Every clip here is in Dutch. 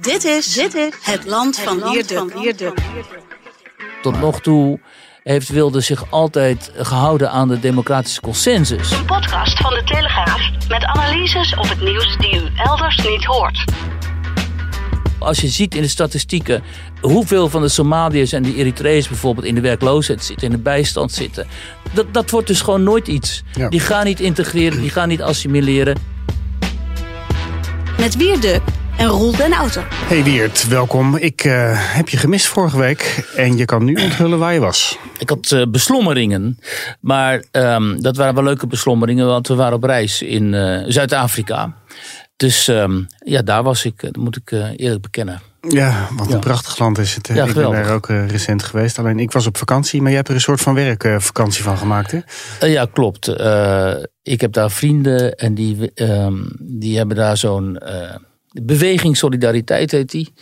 Dit is, dit is het land van Wierduk. Tot nog toe heeft Wilde zich altijd gehouden aan de democratische consensus. Een podcast van de Telegraaf met analyses op het nieuws die u elders niet hoort. Als je ziet in de statistieken hoeveel van de Somaliërs en de Eritreërs bijvoorbeeld in de werkloosheid zitten, in de bijstand zitten. Dat, dat wordt dus gewoon nooit iets. Ja. Die gaan niet integreren, die gaan niet assimileren. Met Wierduk en Roel den Auto. Hey Wiert, welkom. Ik eh, heb je gemist vorige week en je kan nu onthullen waar je was. Ik had eh, beslommeringen, maar ehm, dat waren wel leuke beslommeringen, want we waren op reis in eh, Zuid-Afrika. Dus ehm, ja, daar was ik, dat moet ik eh, eerlijk bekennen. Ja, wat een prachtig land is het. Ja, ik ben daar ook eh, recent geweest. Alleen ik was op vakantie, maar jij hebt er een soort van werkvakantie van gemaakt. Hè? Eh, ja, klopt. Eh, ik heb daar vrienden en die, ehm, die hebben daar zo'n eh, beweging Solidariteit heet die.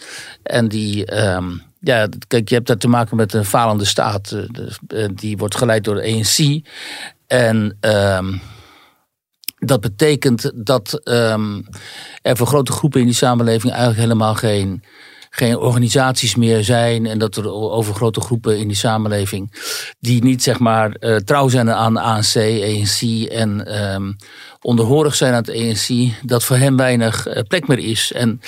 En die, ehm, ja, kijk, je hebt daar te maken met een falende staat. Eh, eh, die wordt geleid door de ANC. En ehm, dat betekent dat er voor grote groepen in die samenleving eigenlijk helemaal geen, geen organisaties meer zijn. En dat er over grote groepen in die samenleving die niet zeg maar eh, trouw zijn aan de ANC, ANC en ehm, onderhorig zijn aan het ANC, dat voor hen weinig eh, plek meer is. En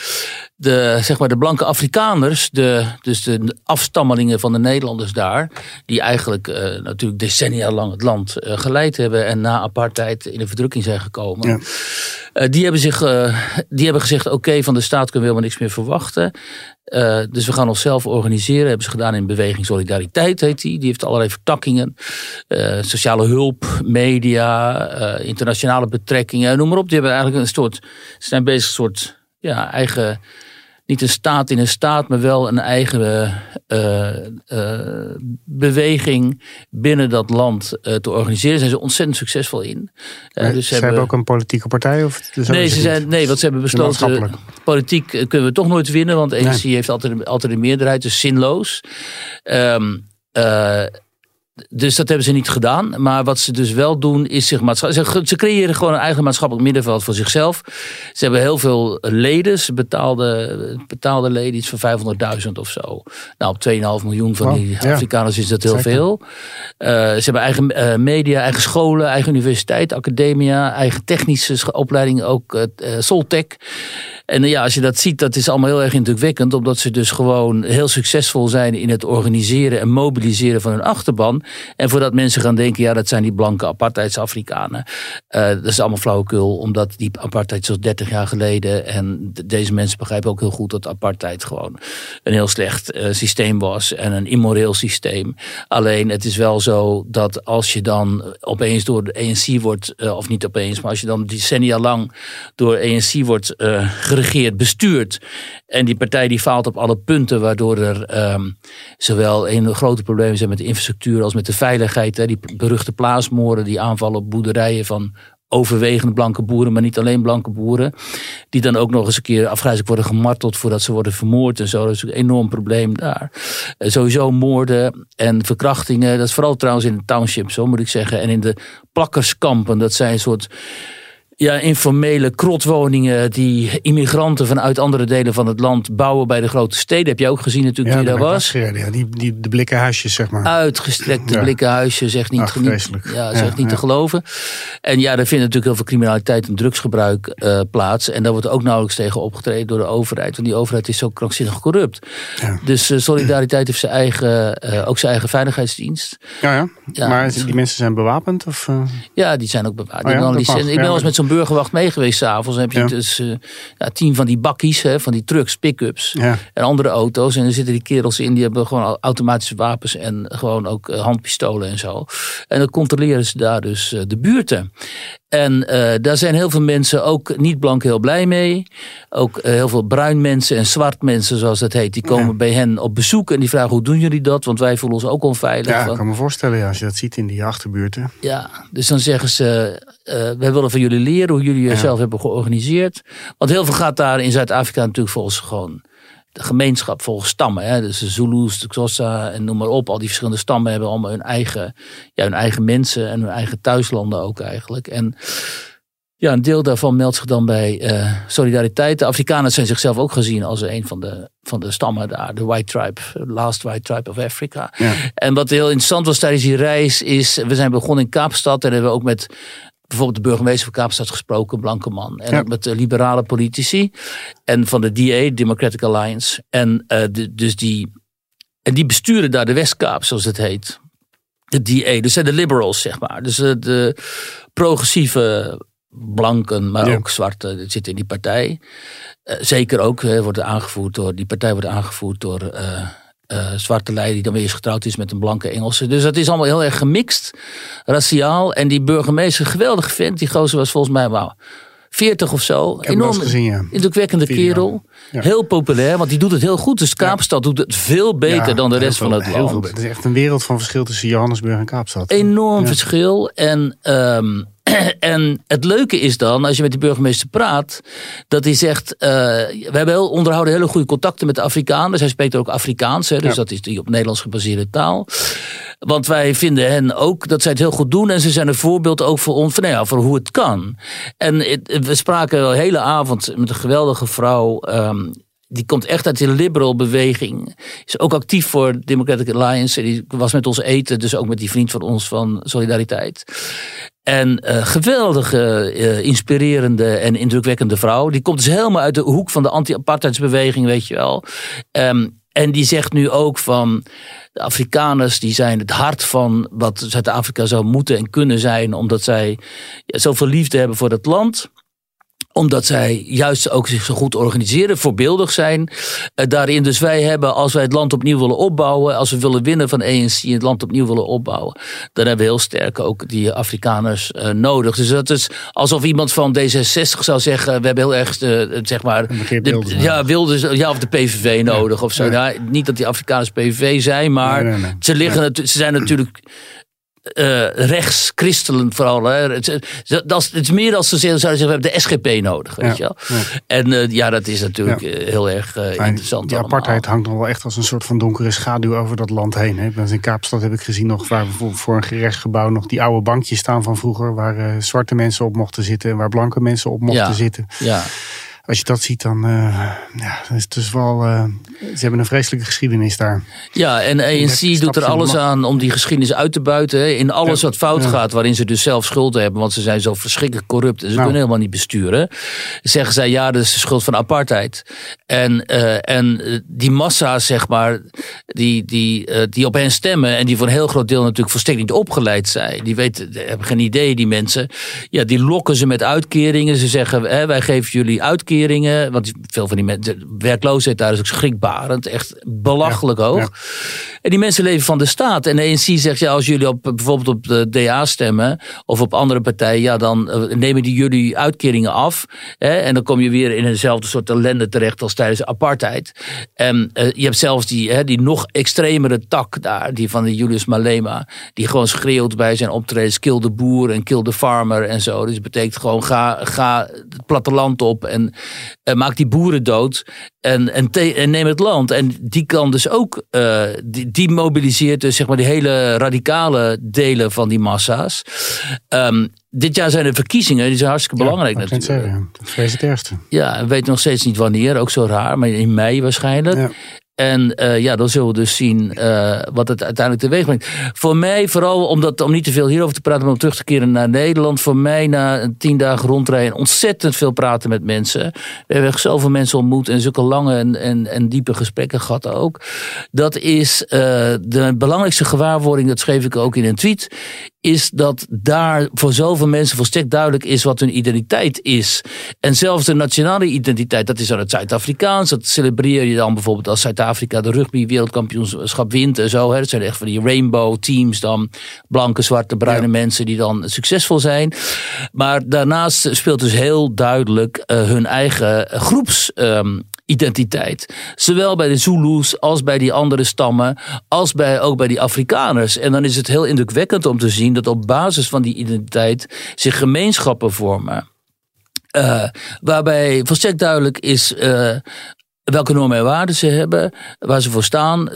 de, zeg maar, de blanke Afrikaners, de, dus de afstammelingen van de Nederlanders daar, die eigenlijk eh, natuurlijk decennia lang het land geleid hebben en na apartheid in de verdrukking zijn gekomen. Ja. Die, hebben zich, die hebben gezegd: oké, van de staat kunnen we helemaal niks meer verwachten. Eh, dus we gaan onszelf organiseren. Hebben ze gedaan in Beweging Solidariteit, heet die. Die heeft allerlei vertakkingen. Eh, sociale hulp, media, eh, internationale betrekkingen, noem maar op. Die hebben eigenlijk een soort. Zijn bezig een soort ja, eigen. Niet een staat in een staat, maar wel een eigen eh, eh, beweging binnen dat land eh, te organiseren. Daar zijn ze ontzettend succesveel in. Eh, Maar dus ze hebben ook een politieke partij? Of Nee, ze zijn, nee, want ze hebben besloten. Politiek eh, kunnen we toch nooit winnen, want ANC heeft altijd, altijd een meerderheid, dus zinloos. Ehm, eh, dus dat hebben ze niet gedaan. Maar wat ze dus wel doen, is zich maatschappelijk. Ze, ze creëren gewoon een eigen maatschappelijk middenveld voor zichzelf. Ze hebben heel veel leden. Ze betaalden, betaalden leden iets van 500.000 of zo. Nou, op 2,5 miljoen van Wow, die ja. Afrikaners is dat heel Zeker. veel. Eh, ze hebben eigen eh, media, eigen scholen, eigen universiteit, academia, eigen technische opleiding, ook eh, Soltech. En ja, als je dat ziet, dat is allemaal heel erg indrukwekkend, omdat ze dus gewoon heel succesvol zijn in het organiseren en mobiliseren van hun achterban. En voordat mensen gaan denken, ja, dat zijn die blanke apartheids-Afrikanen. Eh, dat is allemaal flauwekul, omdat die apartheid zoals 30 jaar geleden. En deze mensen begrijpen ook heel goed dat apartheid gewoon een heel slecht eh, systeem was en een immoreel systeem. Alleen het is wel zo dat als je dan opeens door de ANC wordt, eh, of niet opeens, maar als je dan decennia lang door ANC wordt geregeerd, bestuurd. En die partij die faalt op alle punten, waardoor er ehm, zowel een grote problemen zijn met de infrastructuur als met de veiligheid. Hè, die beruchte plaasmoorden, die aanvallen op boerderijen van overwegend blanke boeren, maar niet alleen blanke boeren. Die dan ook nog eens een keer afgrijzelijk worden gemarteld voordat ze worden vermoord en zo. Dat is een enorm probleem daar. Eh, sowieso moorden en verkrachtingen. Dat is vooral trouwens in de townships, zo moet ik zeggen. En in de plakkerskampen. Dat zijn een soort ja, informele krotwoningen die immigranten vanuit andere delen van het land bouwen bij de grote steden. Heb je ook gezien natuurlijk Ja, die daar was. ja. Die, die, de blikken huisjes, zeg maar. Uitgestrekte Ja. blikken huisjes, zegt niet, Ach, niet- ja, Ja, zegt niet te geloven. En ja, daar vindt natuurlijk heel veel criminaliteit en drugsgebruik eh, plaats. En daar wordt ook nauwelijks tegen opgetreden door de overheid. Want die overheid is zo krankzinnig corrupt. Ja. Dus eh, Solidariteit heeft zijn eigen, eh, ook zijn eigen veiligheidsdienst. Ja, ja. Maar die mensen zijn bewapend? Of? Ja, die zijn ook bewaard. Oh ik ben wel eens met zo'n burgerwacht mee geweest s'avonds. Dan heb je Ja. dus eh, ja, tien van die bakkies, hè, van die trucks, pick-ups Ja. en andere auto's. En er zitten die kerels in, die hebben gewoon au- automatische wapens en gewoon ook eh, handpistolen en zo. En dan controleren ze daar dus eh, de buurten. En eh, daar zijn heel veel mensen, ook niet blank, heel blij mee. Ook eh, heel veel bruin mensen en zwart mensen, zoals dat heet, die komen Ja. bij hen op bezoek. En die vragen, hoe doen jullie dat? Want wij voelen ons ook onveilig. Ja, ik kan me voorstellen, ja, als je dat ziet in die achterbuurten. ja, dus dan zeggen ze, eh, wij willen van jullie leren hoe jullie jezelf hebben georganiseerd. Want heel veel gaat daar in Zuid-Afrika natuurlijk volgens gewoon de gemeenschap, volgens stammen. Hè? Dus de Zulus, de Xhosa en noem maar op. Al die verschillende stammen hebben allemaal hun eigen, ja, hun eigen mensen en hun eigen thuislanden ook eigenlijk. En Ja, een deel daarvan meldt zich dan bij uh, Solidariteit. De Afrikaners zijn zichzelf ook gezien als een van de, van de stammen daar. De White Tribe, Last White Tribe of Africa. Ja. En wat heel interessant was tijdens die reis is... We zijn begonnen in Kaapstad en hebben we ook met bijvoorbeeld de burgemeester van Kaapstad gesproken, blanke man. En met de liberale politici. En van de DA, Democratic Alliance. En, uh, de, dus die, en die besturen daar de Westkaap, zoals het heet. De DA, dus zijn de liberals, zeg maar. Dus uh, de progressieve blanken, maar ook zwarte zitten in die partij. Uh, zeker ook, wordt aangevoerd door, die partij wordt aangevoerd door uh, zwarte leider die dan weer eens getrouwd is met een blanke Engelse. Dus dat is allemaal heel erg gemixt, raciaal. En die burgemeester, geweldig vent, die gozer was volgens mij wel 40 of zo. Enorm gezien, indrukwekkende kerel. Heel populair, want die doet het heel goed. Dus Kaapstad doet het veel beter dan de rest van het land. Het is echt een wereld van verschil tussen Johannesburg en Kaapstad. Enorm verschil. En um, en het leuke is dan, als je met de burgemeester praat, dat hij zegt: uh, We hebben heel, onderhouden hele goede contacten met de Afrikaners. Hij spreekt ook Afrikaans, hè, dus dat is die op Nederlands gebaseerde taal. Want wij vinden hen ook dat zij het heel goed doen. En ze zijn een voorbeeld ook voor ons, van, nou ja, voor hoe het kan. En we spraken de hele avond met een geweldige vrouw. Um, die komt echt uit de liberal beweging. Is ook actief voor Democratic Alliance. Die was met ons eten, dus ook met die vriend van ons van Solidariteit. En uh, geweldige, uh, inspirerende en indrukwekkende vrouw. Die komt dus helemaal uit de hoek van de anti-apartheidsbeweging, weet je wel. Um, en die zegt nu ook van de Afrikaners die zijn het hart van wat Zuid-Afrika zou moeten en kunnen zijn, omdat zij zoveel liefde hebben voor het land omdat zij juist ook zich zo goed organiseren, voorbeeldig zijn uh, daarin. Dus wij hebben, als wij het land opnieuw willen opbouwen, als we willen winnen van ANC en het land opnieuw willen opbouwen, dan hebben we heel sterk ook die Afrikaners uh, nodig. Dus dat is alsof iemand van D66 zou zeggen, we hebben heel erg, uh, zeg maar, de, ja, wilde, ja, of de PVV nodig of zo. Ja. Nou, niet dat die Afrikaners PVV zijn, maar nee, nee, nee. ze, liggen, ze zijn natuurlijk uh, rechts, christelen vooral. Hè. Het, dat, het is meer als ze zouden zeggen, we hebben de SGP nodig. Weet je wel? Ja. En uh, ja, dat is natuurlijk ja. heel erg uh, interessant. Die apartheid hangt nog wel echt als een soort van donkere schaduw over dat land heen. Hè. In Kaapstad heb ik gezien nog waar voor, voor een gerechtsgebouw nog die oude bankjes staan van vroeger. Waar zwarte mensen op mochten zitten en waar blanke mensen op mochten zitten. Ja als je dat ziet, dan uh, ja, is het dus wel. Uh, ze hebben een vreselijke geschiedenis daar. Ja, en ANC doet er alles aan om die geschiedenis uit te buiten. In alles ja, wat fout ja. gaat, waarin ze dus zelf schuld hebben, want ze zijn zo verschrikkelijk corrupt en ze nou. kunnen helemaal niet besturen. Zeggen zij ja, dat is de schuld van apartheid. En, uh, en die massa, zeg maar, die, die, die op hen stemmen en die voor een heel groot deel natuurlijk volstrekt niet opgeleid zijn. Die weten, hebben geen idee, die mensen. Ja, die lokken ze met uitkeringen. Ze zeggen, hè, wij geven jullie uitkeringen want veel van die mensen, de werkloosheid daar is ook schrikbarend, echt belachelijk ja, hoog. Ja. En die mensen leven van de staat. En de ANC zegt, ja, als jullie op, bijvoorbeeld op de DA stemmen of op andere partijen, ja, dan uh, nemen die jullie uitkeringen af. Hè, en dan kom je weer in eenzelfde soort ellende terecht als tijdens apartheid. En uh, je hebt zelfs die, hè, die nog extremere tak daar, die van de Julius Malema, die gewoon schreeuwt bij zijn optredens, kill de boer en kill de farmer en zo. Dus het betekent gewoon, ga, ga het platteland op en maak die boeren dood en, en, en, neem het land. En die kan dus ook, uh, die, die, mobiliseert dus zeg maar die hele radicale delen van die massa's. Um, dit jaar zijn er verkiezingen, die zijn hartstikke belangrijk ja, natuurlijk. Zeggen, dat is het ergste. Ja, we weten nog steeds niet wanneer, ook zo raar, maar in mei waarschijnlijk. Ja. En uh, ja, dan zullen we dus zien uh, wat het uiteindelijk teweeg brengt. Voor mij, vooral omdat, om niet te veel hierover te praten, maar om terug te keren naar Nederland. Voor mij na tien dagen rondrijden ontzettend veel praten met mensen. We hebben echt zoveel mensen ontmoet en zulke lange en, en, en diepe gesprekken gehad ook. Dat is uh, de belangrijkste gewaarwording, dat schreef ik ook in een tweet is dat daar voor zoveel mensen volstrekt duidelijk is wat hun identiteit is. En zelfs de nationale identiteit, dat is dan het Zuid-Afrikaans. Dat celebreer je dan bijvoorbeeld als Zuid-Afrika de rugby wereldkampioenschap wint en zo. Hè. Dat zijn echt van die rainbow teams dan. Blanke, zwarte, bruine ja. mensen die dan succesvol zijn. Maar daarnaast speelt dus heel duidelijk uh, hun eigen groeps... Um, identiteit. Zowel bij de Zulus als bij die andere stammen, als bij, ook bij die Afrikaners. En dan is het heel indrukwekkend om te zien dat op basis van die identiteit zich gemeenschappen vormen. Uh, waarbij volstrekt duidelijk is uh, welke normen en waarden ze hebben, waar ze voor staan,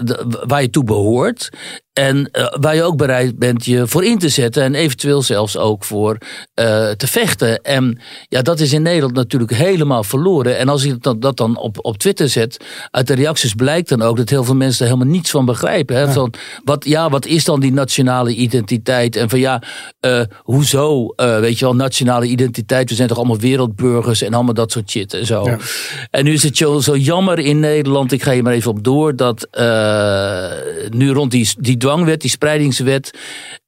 waar je toe behoort. En uh, waar je ook bereid bent je voor in te zetten en eventueel zelfs ook voor uh, te vechten. En ja, dat is in Nederland natuurlijk helemaal verloren. En als ik dat, dat dan op, op Twitter zet, uit de reacties blijkt dan ook dat heel veel mensen er helemaal niets van begrijpen. Hè? Ja. Van, wat, ja, wat is dan die nationale identiteit? En van ja, uh, hoezo, weet je wel, nationale identiteit? We zijn toch allemaal wereldburgers en allemaal dat soort shit en zo. Ja. En nu is het zo, zo jammer in Nederland, ik ga je maar even op door, dat nu rond die, die dwangwet, die spreidingswet,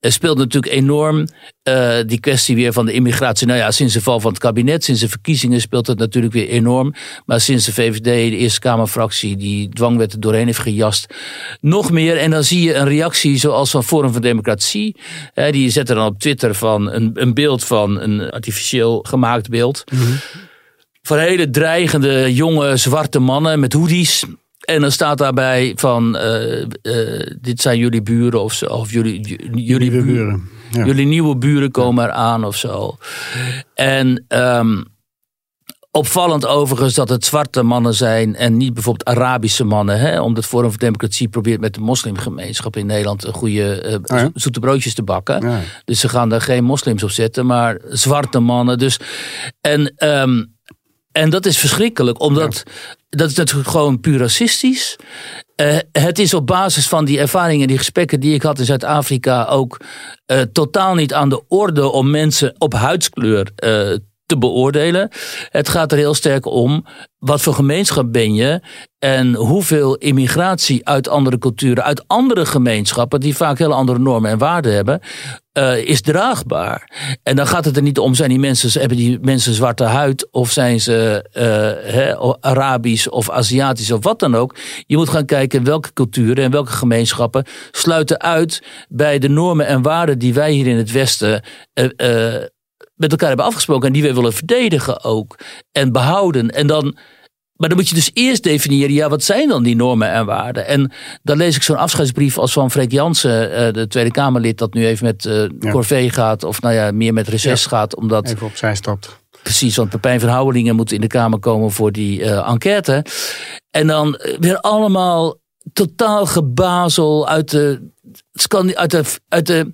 speelt natuurlijk enorm. Uh, die kwestie weer van de immigratie. Nou ja, sinds de val van het kabinet, sinds de verkiezingen speelt het natuurlijk weer enorm. Maar sinds de VVD, de Eerste Kamerfractie, die dwangwet er doorheen heeft gejast, nog meer. En dan zie je een reactie zoals van Forum voor Democratie. Hè, die zetten dan op Twitter van een, een beeld van een artificieel gemaakt beeld. Mm -hmm. Van hele dreigende jonge zwarte mannen met hoodies. En dan staat daarbij van, uh, uh, dit zijn jullie buren of zo. Of jullie, jullie nieuwe buren. Ja. Jullie nieuwe buren komen eraan of zo. En um, opvallend overigens dat het zwarte mannen zijn en niet bijvoorbeeld Arabische mannen. Hè? Omdat Forum voor Democratie probeert met de moslimgemeenschap in Nederland een goede uh, oh ja? zoete broodjes te bakken. Dus ze gaan daar geen moslims op zetten, maar zwarte mannen. Dus, en... Um, en dat is verschrikkelijk, omdat dat is natuurlijk gewoon puur racistisch. Uh, het is op basis van die ervaringen, die gesprekken die ik had in Zuid-Afrika ook uh, totaal niet aan de orde om mensen op huidskleur uh, te beoordelen. Het gaat er heel sterk om wat voor gemeenschap ben je en hoeveel immigratie uit andere culturen, uit andere gemeenschappen, die vaak hele andere normen en waarden hebben, uh, is draagbaar. En dan gaat het er niet om, zijn die mensen, hebben die mensen zwarte huid of zijn ze he, Arabisch of Aziatisch of wat dan ook. Je moet gaan kijken welke culturen en welke gemeenschappen sluiten uit bij de normen en waarden die wij hier in het Westen uh, met elkaar hebben afgesproken en die wij willen verdedigen ook en behouden. En dan, maar dan moet je dus eerst definiëren, ja, wat zijn dan die normen en waarden? En dan lees ik zo'n afscheidsbrief als van Freek Jansen, de Tweede Kamerlid, dat nu even met uh, ja. Corvée gaat, of nou ja, meer met reces ja. gaat. Omdat, even opzij stapt. Precies, want Pepijn van Houwelingen moet in de Kamer komen voor die uh, enquête. En dan weer allemaal totaal gebazel uit de uit de, uit de,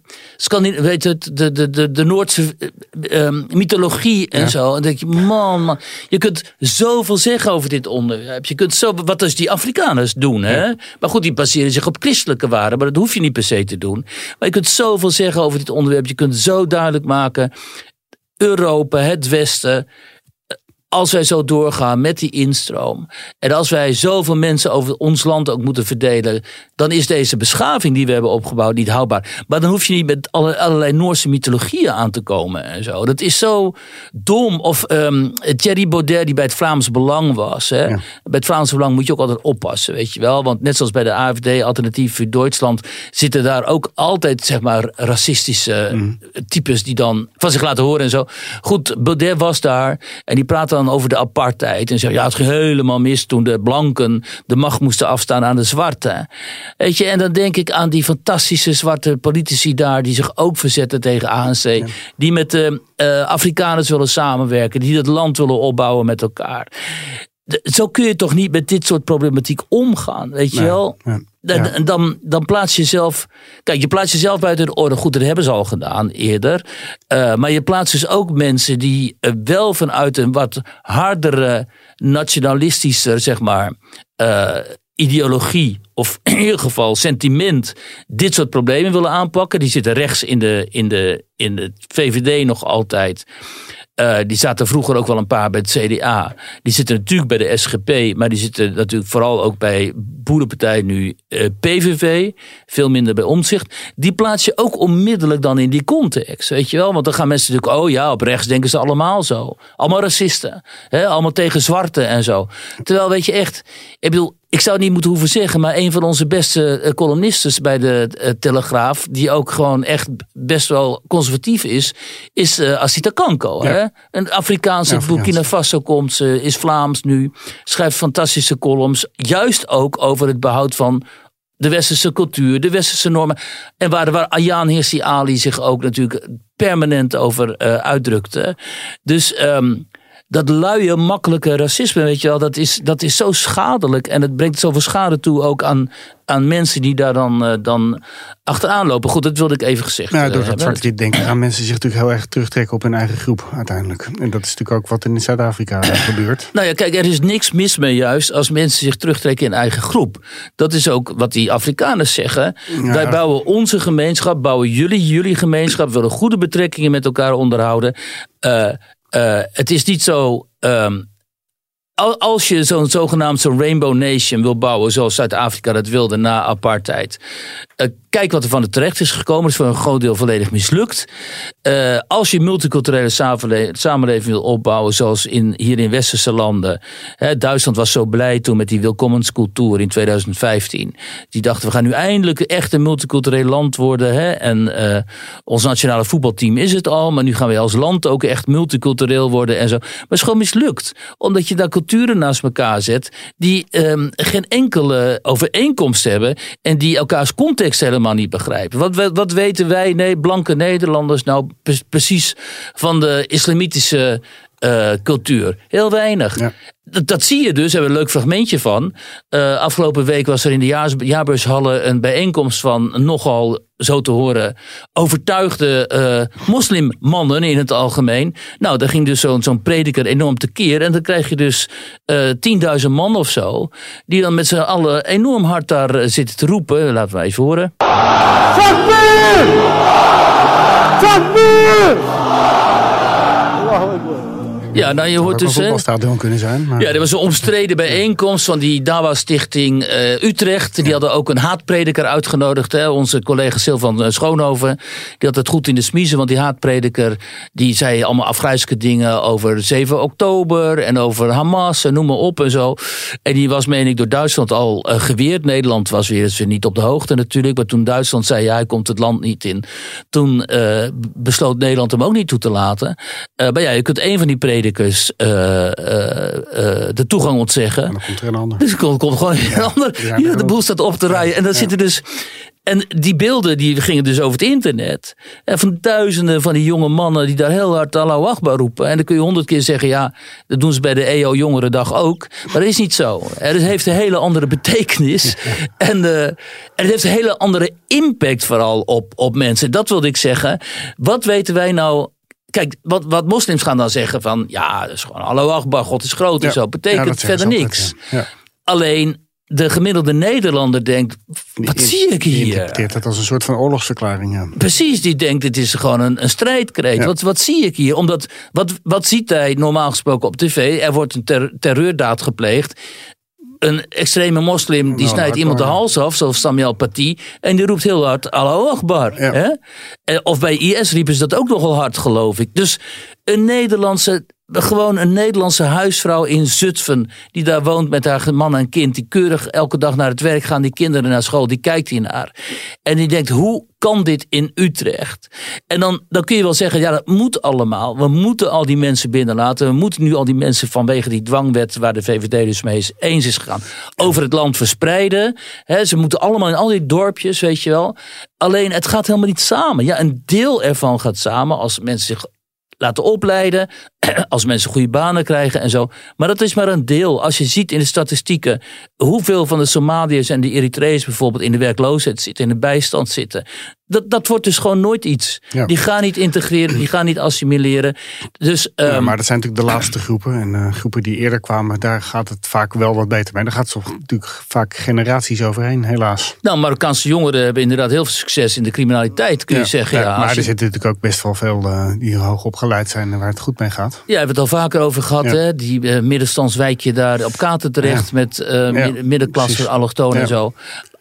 weet het, de, de, de, de Noordse uh, mythologie en ja. zo. En dan denk je, man, man, je kunt zoveel zeggen over dit onderwerp. Je kunt zo, wat dus die Afrikaners doen. Hè? Ja. Maar goed, die baseren zich op christelijke waarden, maar dat hoef je niet per se te doen. Maar je kunt zoveel zeggen over dit onderwerp. Je kunt zo duidelijk maken, Europa, het Westen, als wij zo doorgaan met die instroom. En als wij zoveel mensen over ons land ook moeten verdelen. dan is deze beschaving die we hebben opgebouwd niet houdbaar. Maar dan hoef je niet met allerlei Noorse mythologieën aan te komen en zo. Dat is zo dom. Of um, Thierry Baudet, die bij het Vlaams Belang was. Hè? Ja. Bij het Vlaams Belang moet je ook altijd oppassen, weet je wel. Want net zoals bij de AFD, Alternatief voor Duitsland. zitten daar ook altijd, zeg maar, racistische mm. types die dan van zich laten horen en zo. Goed, Baudet was daar en die praat dan over de apartheid. En zei, ja, het ging helemaal mis toen de blanken de macht moesten afstaan aan de zwarte. Weet je, en dan denk ik aan die fantastische zwarte politici daar, die zich ook verzetten tegen ANC. Ja. Die met de uh, Afrikaners willen samenwerken, die het land willen opbouwen met elkaar. Zo kun je toch niet met dit soort problematiek omgaan, weet je nee, wel? Ja. Dan, ja. dan, dan plaats je jezelf. Kijk, je plaatst jezelf buiten de orde. Goed, dat hebben ze al gedaan eerder. Uh, maar je plaatst dus ook mensen die uh, wel vanuit een wat hardere, nationalistischer, zeg maar. Uh, ideologie, of in ieder geval sentiment, dit soort problemen willen aanpakken. Die zitten rechts in de, in de, in de VVD nog altijd. Uh, die zaten vroeger ook wel een paar bij het CDA. Die zitten natuurlijk bij de SGP, maar die zitten natuurlijk vooral ook bij Boerenpartij nu uh, PVV. Veel minder bij Omzicht. Die plaats je ook onmiddellijk dan in die context, weet je wel? Want dan gaan mensen natuurlijk, oh ja, op rechts denken ze allemaal zo. Allemaal racisten, hè? allemaal tegen zwarte en zo. Terwijl, weet je echt, ik bedoel, ik zou het niet moeten hoeven zeggen, maar een van onze beste columnisten bij de uh, Telegraaf, die ook gewoon echt best wel conservatief is, is uh, Asita Kanko. Ja. Hè? Een Afrikaanse ja, Burkina Faso komt, ze is Vlaams nu, schrijft fantastische columns, juist ook over het behoud van de westerse cultuur, de westerse normen. En waar, waar Ayaan Hirsi Ali zich ook natuurlijk permanent over uh, uitdrukte. Dus um, dat luie, makkelijke racisme, weet je wel, dat is, dat is zo schadelijk. En het brengt zoveel schade toe ook aan, aan mensen die daar dan, uh, dan achteraan lopen. Goed, dat wilde ik even gezegd ja, door dat zwart-wit denken gaan mensen zich natuurlijk heel erg terugtrekken op hun eigen groep uiteindelijk. En dat is natuurlijk ook wat in Zuid-Afrika gebeurt. Nou ja, kijk, er is niks mis mee juist als mensen zich terugtrekken in eigen groep. Dat is ook wat die Afrikaners zeggen. Wij bouwen onze gemeenschap, bouwen jullie jullie gemeenschap, willen goede betrekkingen met elkaar onderhouden. Uh, het is niet zo. Um, als je zo'n zogenaamd zo'n Rainbow Nation wil bouwen, zoals Zuid-Afrika dat wilde na apartheid, uh, kijk wat er van de terecht is gekomen. Dat is voor een groot deel volledig mislukt. Uh, als je multiculturele samenleving wil opbouwen, zoals in, hier in westerse landen. Hè, Duitsland was zo blij toen met die welkomenscultuur in 2015. Die dachten, we gaan nu eindelijk echt een multicultureel land worden. Hè? En uh, ons nationale voetbalteam is het al, maar nu gaan we als land ook echt multicultureel worden en zo. Maar het is gewoon mislukt. Omdat je daar culturen naast elkaar zet die um, geen enkele overeenkomst hebben en die elkaars context helemaal niet begrijpen. Wat, wat weten wij, nee, blanke Nederlanders, nou precies van de islamitische uh, cultuur? Heel weinig. Ja. Dat, zie je dus, daar hebben we een leuk fragmentje van. Uh, afgelopen week was er in de jaars, jaarbeurshallen een bijeenkomst van nogal, zo te horen, overtuigde uh, moslimmannen in het algemeen. Nou, daar ging dus zo'n prediker enorm tekeer. En dan krijg je dus uh, 10.000 man of zo, die dan met z'n allen enorm hard daar zitten te roepen. Laten we even horen. Takbir! Takbir! Ja, nou je hoort dus. Een voetbalstadion kunnen zijn. Maar... Ja, er was een omstreden bijeenkomst van die Dawa Stichting uh, Utrecht. Die hadden ook een haatprediker uitgenodigd. Hè? Onze collega Silvan eh, Schoonhoven. Die had het goed in de smiezen. Want die haatprediker die zei allemaal afgrijzelijke dingen over 7 oktober. En over Hamas en noem maar op en zo. En die was, meen ik, door Duitsland al uh, geweerd. Nederland was weer, weer niet op de hoogte natuurlijk. Maar toen Duitsland zei, ja, hij komt het land niet in. Toen uh, besloot Nederland hem ook niet toe te laten. maar ja, je kunt een van die predikers predikers uh, uh, de toegang ontzeggen. En dan komt er een ander. Dus er komt, komt gewoon een ander. Ja, de boel staat op te rijden. En dan zitten dus en die beelden die gingen dus over het internet. En van duizenden van die jonge mannen die daar heel hard Allahu Akbar roepen. En dan kun je honderd keer zeggen, ja, dat doen ze bij de EO Jongerendag ook. Maar dat is niet zo. Het heeft een hele andere betekenis. En, uh, en het heeft een hele andere impact vooral op, op mensen. Dat wilde ik zeggen. Wat weten wij nou Kijk, wat, wat moslims gaan dan zeggen van... ja, dat is gewoon Allahu Akbar, God is groot en zo. Betekent verder niks. Ja. Alleen de gemiddelde Nederlander denkt, wat zie ik hier? Die interpreteert dat als een soort van oorlogsverklaring. Ja. Precies, die denkt, het is gewoon een, een strijdkreet. Wat, wat zie ik hier? Omdat, wat, wat ziet hij normaal gesproken op tv? Er wordt een ter, terreurdaad gepleegd een extreme moslim die nou, snijdt iemand de hals af, zoals Samuel Paty, en die roept heel hard Allahu Akbar. Hè? Of bij IS riepen ze dat ook nogal hard, geloof ik. Dus een Nederlandse gewoon een Nederlandse huisvrouw in Zutphen. Die daar woont met haar man en kind. Die keurig elke dag naar het werk gaan. Die kinderen naar school. Die kijkt hier naar. En die denkt, hoe kan dit in Utrecht? En dan, dan kun je wel zeggen, ja dat moet allemaal. We moeten al die mensen binnenlaten. We moeten nu al die mensen vanwege die dwangwet... waar de VVD dus mee is, eens is gegaan... over het land verspreiden. ze moeten allemaal in al die dorpjes, weet je wel. Alleen het gaat helemaal niet samen. Ja, een deel ervan gaat samen als mensen zich laten opleiden. Als mensen goede banen krijgen en zo. Maar dat is maar een deel. Als je ziet in de statistieken hoeveel van de Somaliërs en de Eritreërs bijvoorbeeld in de werkloosheid zitten, in de bijstand zitten. Dat, dat wordt dus gewoon nooit iets. Die gaan niet integreren, die gaan niet assimileren. Dus, ja, ehm, maar dat zijn natuurlijk de laatste groepen. En uh, groepen die eerder kwamen, daar gaat het vaak wel wat beter mee. Daar gaat het natuurlijk vaak generaties overheen, helaas. Nou, Marokkaanse jongeren hebben inderdaad heel veel succes in de criminaliteit, kun je zeggen. Ja, maar er zitten natuurlijk ook best wel veel uh, die hoog opgeleid zijn en waar het goed mee gaat. Ja, we hebben het al vaker over gehad. Hè? Die uh, middenstandswijkje daar op Katen terecht met middenklasse, allochtonen en zo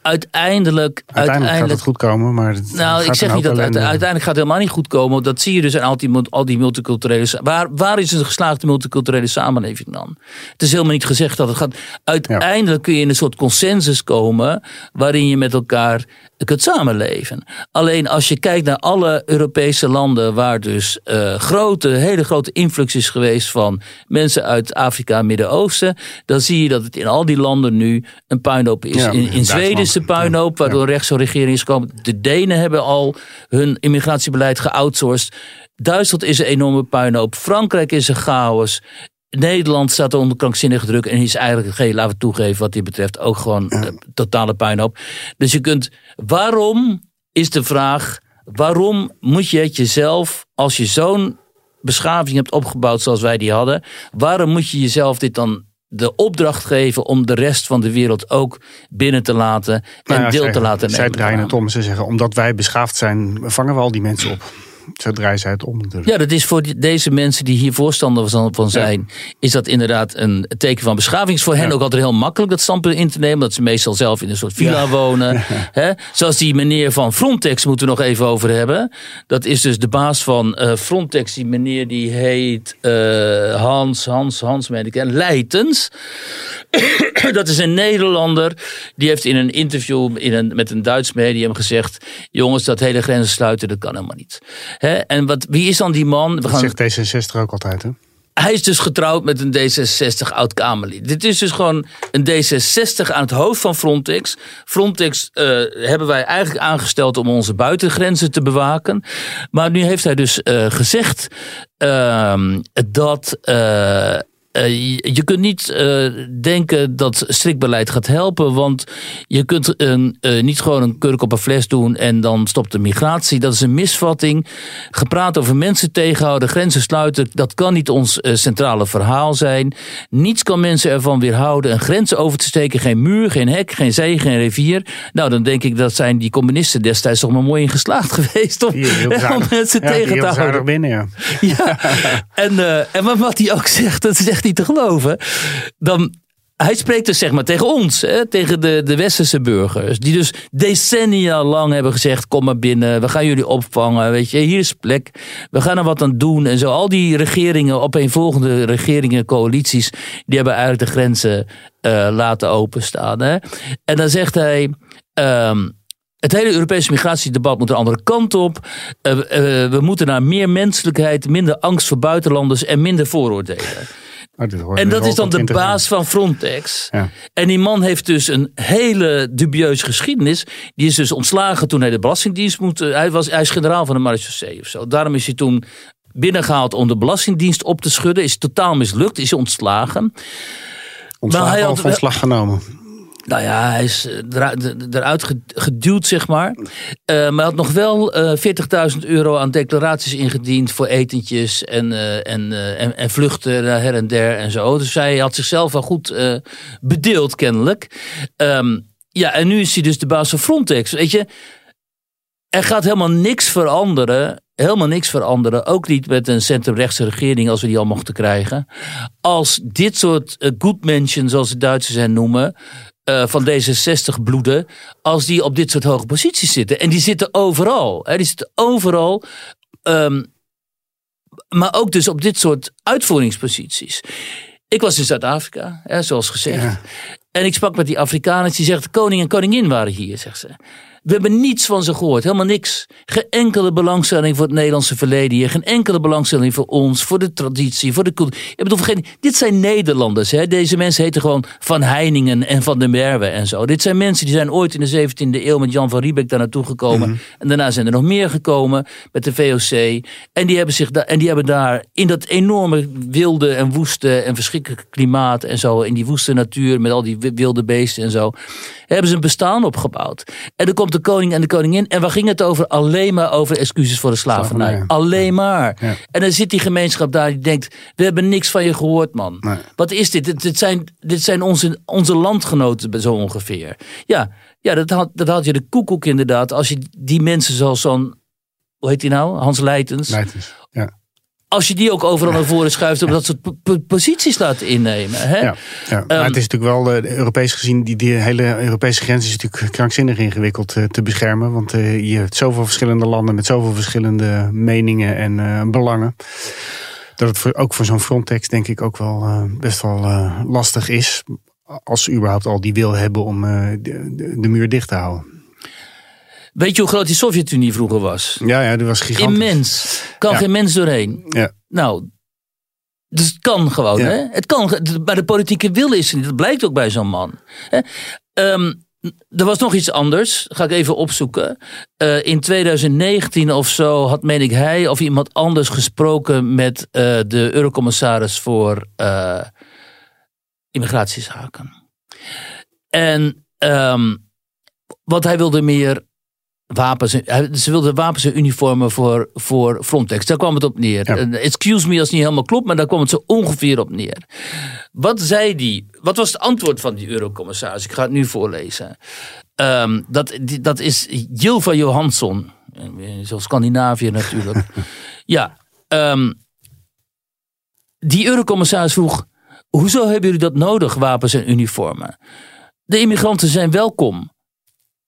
uiteindelijk, uiteindelijk, gaat het goed komen. Maar nou, ik zeg niet dat het uiteindelijk gaat het helemaal niet goed komen. Dat zie je dus aan al die, al die multiculturele. Waar, waar is een geslaagde multiculturele samenleving dan? Het is helemaal niet gezegd dat het gaat. Uiteindelijk kun je in een soort consensus komen. waarin je met elkaar kunt samenleven. Alleen als je kijkt naar alle Europese landen. waar dus uh, grote, hele grote influx is geweest van mensen uit Afrika en Midden-Oosten. dan zie je dat het in al die landen nu een puinhoop is. in, in Zweden is de puinhoop, waardoor ja. rechtse regering is gekomen. De Denen hebben al hun immigratiebeleid geoutsourced. Duitsland is een enorme puinhoop. Frankrijk is een chaos. Nederland staat onder krankzinnige druk en is eigenlijk, geen, laten we toegeven wat dit betreft, ook gewoon uh, totale puinhoop. Dus je kunt, waarom is de vraag, waarom moet je het jezelf, als je zo'n beschaving hebt opgebouwd zoals wij die hadden, waarom moet je jezelf dit dan de opdracht geven om de rest van de wereld ook binnen te laten en nou ja, deel te laten nemen? Zij draaien het om. Ze zeggen, omdat wij beschaafd zijn, vangen we al die mensen op. Zo draaien zij het om. Ja, dat is voor deze mensen die hier voorstander van zijn, is dat inderdaad een teken van beschaving. is voor hen ook altijd heel makkelijk dat standpunt in te nemen, dat ze meestal zelf in een soort villa wonen. He? Zoals die meneer van Frontex moeten we nog even over hebben. Dat is dus de baas van uh, Frontex, die meneer die heet uh, Hans, Hans, Hans, meen ik, Leitens. dat is een Nederlander. Die heeft in een interview in een, met een Duits medium gezegd: Jongens, dat hele grenzen sluiten, dat kan helemaal niet. Hè? En wat, wie is dan die man? We gaan... Dat zegt D66 ook altijd, hè? Hij is dus getrouwd met een D66 oud-Kamerlid. Dit is dus gewoon een D66 aan het hoofd van Frontex. Frontex uh, hebben wij eigenlijk aangesteld om onze buitengrenzen te bewaken. Maar nu heeft hij dus uh, gezegd uh, dat uh, uh, je kunt niet uh, denken dat strikt beleid gaat helpen, want je kunt een, uh, niet gewoon een kurk op een fles doen en dan stopt de migratie. Dat is een misvatting. Gepraat over mensen tegenhouden, grenzen sluiten, dat kan niet ons centrale verhaal zijn. Niets kan mensen ervan weerhouden een grens over te steken. Geen muur, geen hek, geen zee, geen rivier. Nou, dan denk ik dat zijn die communisten destijds toch maar mooi in geslaagd geweest om, om mensen ja, tegen te houden. binnen, ja. ja. en, en wat hij ook zegt, dat is echt niet te geloven. Dan, hij spreekt dus zeg maar tegen ons, hè, tegen de, de westerse burgers. Die dus decennia lang hebben gezegd: kom maar binnen, we gaan jullie opvangen. Weet je, hier is plek, we gaan er wat aan doen. En zo, al die regeringen, opeenvolgende regeringen, coalities, die hebben eigenlijk de grenzen uh, laten openstaan. Hè. En dan zegt hij. Um, het hele Europese migratiedebat moet een andere kant op. Uh, uh, we moeten naar meer menselijkheid, minder angst voor buitenlanders en minder vooroordelen. Oh, en dat is dan de baas van Frontex. Ja. En die man heeft dus een hele dubieuze geschiedenis. Die is dus ontslagen toen hij de Belastingdienst moet. Hij, was, hij is generaal van de marechaussee of zo. Daarom is hij toen binnengehaald om de Belastingdienst op te schudden. Is totaal mislukt, is ontslagen. Ontslagen maar hij had, ontslag genomen? Nou ja, hij is eh, eruit geduwd, zeg maar. Uh, maar hij had nog wel uh, eh, 40.000 euro aan declaraties ingediend voor etentjes en, en, en, en, vluchten naar her en der en zo. Dus hij had zichzelf wel goed bedeeld, kennelijk. Um, ja, en nu is hij dus de baas van Frontex. Weet je, er gaat helemaal niks veranderen. Helemaal niks veranderen. Ook niet met een centrumrechtse regering als we die al mochten krijgen. Als dit soort good mention, zoals de Duitsers hen noemen uh, van D66 bloeden. als die op dit soort hoge posities zitten. En die zitten overal. Hè, die zitten overal. Um, maar ook dus op dit soort uitvoeringsposities. Ik was in Zuid-Afrika, zoals gezegd. Ja. En ik sprak met die Afrikaners. Die zegt: koning en koningin waren hier, zegt ze. We hebben niets van ze gehoord, helemaal niks. Geen enkele belangstelling voor het Nederlandse verleden hier. Geen enkele belangstelling voor ons, voor de traditie, voor de cultuur. Ik bedoel, vergeet, dit zijn Nederlanders. Hè? Deze mensen heten gewoon Van Heiningen en Van der Merwe en zo. Dit zijn mensen die zijn ooit in de 17e eeuw met Jan van Riebeck daar naartoe gekomen. Mhm. En daarna zijn er nog meer gekomen met de VOC. En die hebben, zich en die hebben daar in dat enorme wilde en woeste en verschrikkelijke klimaat en zo. In die woeste natuur met al die wilde beesten en zo. Hebben ze een bestaan opgebouwd. En er komt de koning en de koningin. En waar ging het over? Alleen maar over excuses voor de slavernij. Alleen maar. En dan zit die gemeenschap daar die denkt: we hebben niks van je gehoord, man. Wat is dit? dit? zijn, dit zijn onze, onze landgenoten zo ongeveer. Ja, ja dat, had, dat had je de koekoek inderdaad. Als je die mensen zoals zo'n, hoe heet die nou? Hans Leitens. Als je die ook overal naar voren schuift, omdat ze posities laten innemen. Hè? Ja, ja. maar het is natuurlijk wel, uh, Europees gezien, die, die hele Europese grens is natuurlijk krankzinnig ingewikkeld uh, te beschermen. Want uh, je hebt zoveel verschillende landen met zoveel verschillende meningen en belangen. Dat het voor, ook voor zo'n Frontex denk ik ook wel best wel lastig is. Als ze überhaupt al die wil hebben om de, de, de muur dicht te houden. Weet je hoe groot die Sovjet-Unie vroeger was? Ja, ja, die was gigantisch. Immens. Kan geen mens doorheen. Ja. Nou, dus het kan gewoon. Hè? Het kan, maar de politieke wil is er niet. Dat blijkt ook bij zo'n man. Hè? Um, er was nog iets anders. Ga ik even opzoeken. Uh, in 2019 of zo had, meen ik, hij of iemand anders gesproken met uh, de eurocommissaris voor uh, immigratiezaken. En um, wat hij wilde meer wapens. Ze wilden wapens en uniformen voor, voor Frontex. Daar kwam het op neer. Excuse me als het niet helemaal klopt, maar daar kwam het zo ongeveer op neer. Wat zei die? Wat was het antwoord van die eurocommissaris? Ik ga het nu voorlezen. Um, dat, dat is Jilva Johansson. Zo Scandinavië natuurlijk. ja. Um, die eurocommissaris vroeg... Hoezo hebben jullie dat nodig, wapens en uniformen? De immigranten zijn welkom.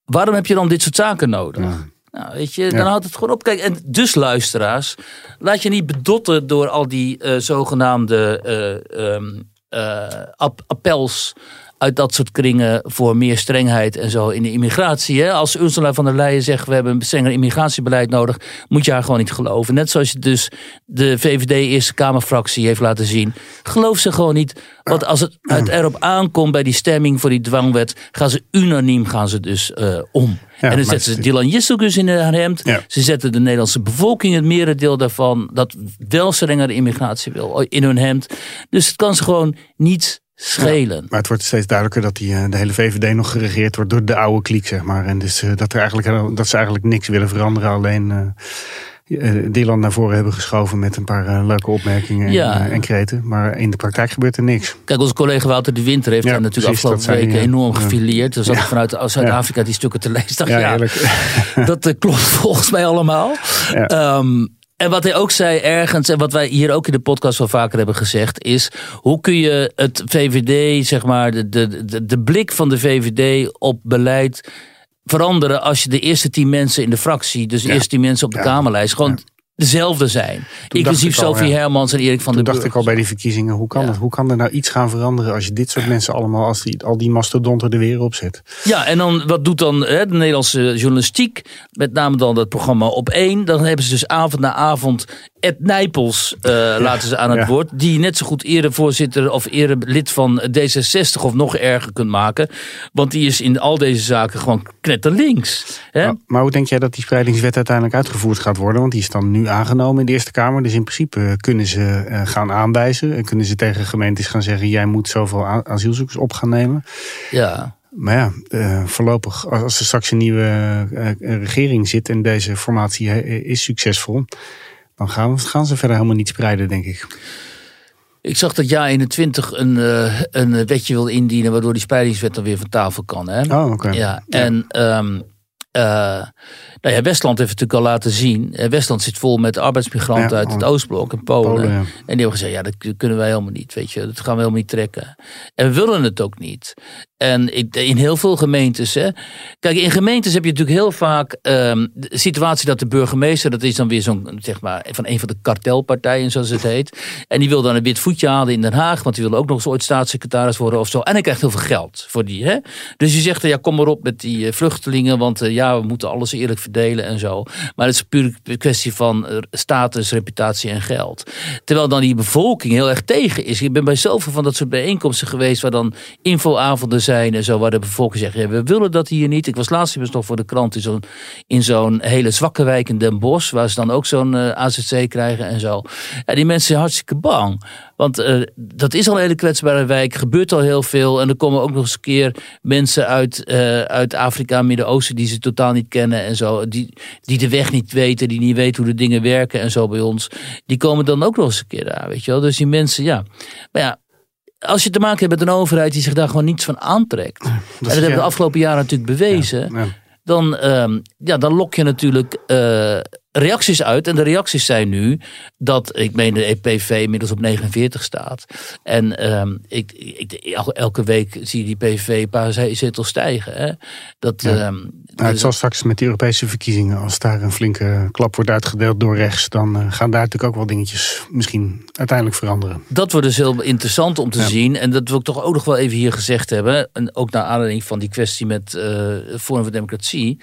Waarom heb je dan dit soort zaken nodig? Nou, weet je, dan houdt het gewoon op. Kijk, en dus luisteraars, laat je niet bedotten door al die uh, zogenaamde uh, um, uh, appels uit dat soort kringen voor meer strengheid en zo in de immigratie. Hè? Als Ursula van der Leyen zegt we hebben een strenger immigratiebeleid nodig, moet je haar gewoon niet geloven. Net zoals je dus de VVD Eerste Kamerfractie heeft laten zien. Geloof ze gewoon niet. Want als het uit erop aankomt bij die stemming voor die dwangwet, gaan ze unaniem gaan ze dus uh, om. Ja, en dan zetten ze Dylan Jisselgus in haar hemd. Ja. Ze zetten de Nederlandse bevolking, het merendeel daarvan, dat wel strengere immigratie wil, in hun hemd. Dus het kan ze gewoon niet schelen. maar het wordt steeds duidelijker dat die, eh, de hele VVD nog geregeerd wordt door de oude kliek, zeg maar. En dus uh, dat, er eigenlijk, dat ze eigenlijk niks willen veranderen. Alleen uh, Dylan naar voren hebben geschoven met een paar leuke opmerkingen en, en, kreten. Maar in de praktijk gebeurt er niks. Kijk, onze collega Wouter de Winter heeft ja, daar natuurlijk afgelopen weken enorm gefileerd. Dus zat ik vanuit Zuid-Afrika die stukken te lezen. ja, ja dat klopt volgens mij allemaal. Um, en wat hij ook zei ergens, en wat wij hier ook in de podcast wel vaker hebben gezegd, is hoe kun je het VVD, zeg maar, de, de, de, blik van de VVD op beleid veranderen als je de eerste tien mensen in de fractie, dus de eerste tien mensen op de Kamerlijst, gewoon dezelfde zijn. Inclusief Sophie Hermans en Erik van der Burg. dacht ik al bij die verkiezingen, hoe kan, het, hoe kan er nou iets gaan veranderen als je dit soort mensen allemaal, als die, al die mastodonten er weer op zet? Ja, en dan wat doet dan hè, de Nederlandse journalistiek, met name dan dat programma op één. Dan hebben ze dus avond na avond Ed Nijpels uh, laten ze aan het woord. Die net zo goed eerder voorzitter of eerder lid van D66 of nog erger kunt maken. Want die is in al deze zaken gewoon knetterlinks. Hè? Maar, maar hoe denk jij dat die spreidingswet uiteindelijk uitgevoerd gaat worden? Want die is dan nu aangenomen in de Eerste Kamer. Dus in principe kunnen ze uh, gaan aanwijzen. En kunnen ze tegen gemeentes gaan zeggen: jij moet zoveel asielzoekers op gaan nemen. Ja. Maar ja, uh, voorlopig, als er straks een nieuwe regering zit en deze formatie is succesvol, dan gaan, gaan ze verder helemaal niet spreiden, denk ik. Ik zag dat Ja 21 een, uh, een wetje wil indienen waardoor die spreidingswet dan weer van tafel kan. Hè? Oh, oké. Ja, ja, en um, uh, nou ja, Westland heeft het natuurlijk al laten zien. Eh, Westland zit vol met arbeidsmigranten uit het Oostblok en Polen. En die hebben gezegd, ja, dat kunnen wij helemaal niet. Weet je, dat gaan we helemaal niet trekken. En we willen het ook niet. En in heel veel gemeentes. Hè, kijk, in gemeentes heb je natuurlijk heel vaak um, de situatie dat de burgemeester, dat is dan weer zo'n, zeg maar, van een van de kartelpartijen, zoals het heet. En die wil dan een wit voetje halen in Den Haag, want die wil ook nog eens ooit staatssecretaris worden of zo. En hij krijgt heel veel geld voor die. Hè? Dus je zegt, ja, kom maar op met die eh, vluchtelingen, want uh, ja, we moeten alles eerlijk verdelen en zo. Maar het is puur een kwestie van eh, status, reputatie en geld. Terwijl dan die bevolking heel erg tegen is. Ik ben bij zoveel van dat soort bijeenkomsten geweest waar dan infoavonden zijn en zo, waar de bevolking zegt, we willen dat hier niet. Ik was laatst eens nog voor de krant in zo'n, in zo'n hele zwakke wijk in Den Bosch, waar ze dan ook zo'n uh, eh, AZC krijgen en zo. Ja, die mensen zijn hartstikke bang. Want uh, dat is al een hele kwetsbare wijk, gebeurt al heel veel. En er komen ook nog eens een keer mensen uit, uh, uit Afrika, Midden-Oosten, die ze totaal niet kennen en zo. Die, die de weg niet weten, die niet weten hoe de dingen werken en zo bij ons. Die komen dan ook nog eens een keer daar, weet je wel. Dus die mensen, ja. Maar ja, als je te maken hebt met een overheid die zich daar gewoon niets van aantrekt. en dat hebben we de afgelopen jaren natuurlijk bewezen. Dan, uh, ja, dan lok je natuurlijk uh, reacties uit. En de reacties zijn nu dat, ik meen de EPV inmiddels op 49 staat. En um, ik, ik, elke week zie je die een paar zetels stijgen. Hè? Dat, ja. um, nou, het zal straks met de Europese verkiezingen, als daar een flinke klap wordt uitgedeeld door rechts, dan uh, gaan daar natuurlijk ook wel dingetjes misschien uiteindelijk veranderen. Dat wordt dus heel interessant om te zien. En dat wil ik toch ook nog wel even hier gezegd hebben. En ook naar aanleiding van die kwestie met uh, Forum voor Democratie.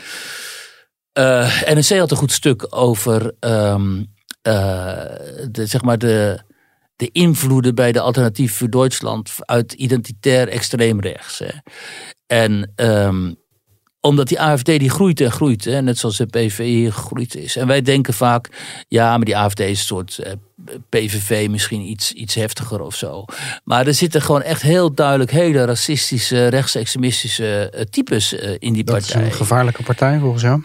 Uh, NRC had een goed stuk over um, uh, de, zeg maar de, de invloeden bij de Alternatief voor Duitsland uit identitair extreemrechts. Hè. En um, omdat die AFD die groeit en groeit, hè, net zoals de PVV gegroeid is. En wij denken vaak, ja, maar die AFD is een soort eh, PVV misschien iets, iets heftiger of zo. Maar er zitten gewoon echt heel duidelijk hele racistische, rechtsextremistische uh, types in die partij. Dat is een gevaarlijke partij volgens jou?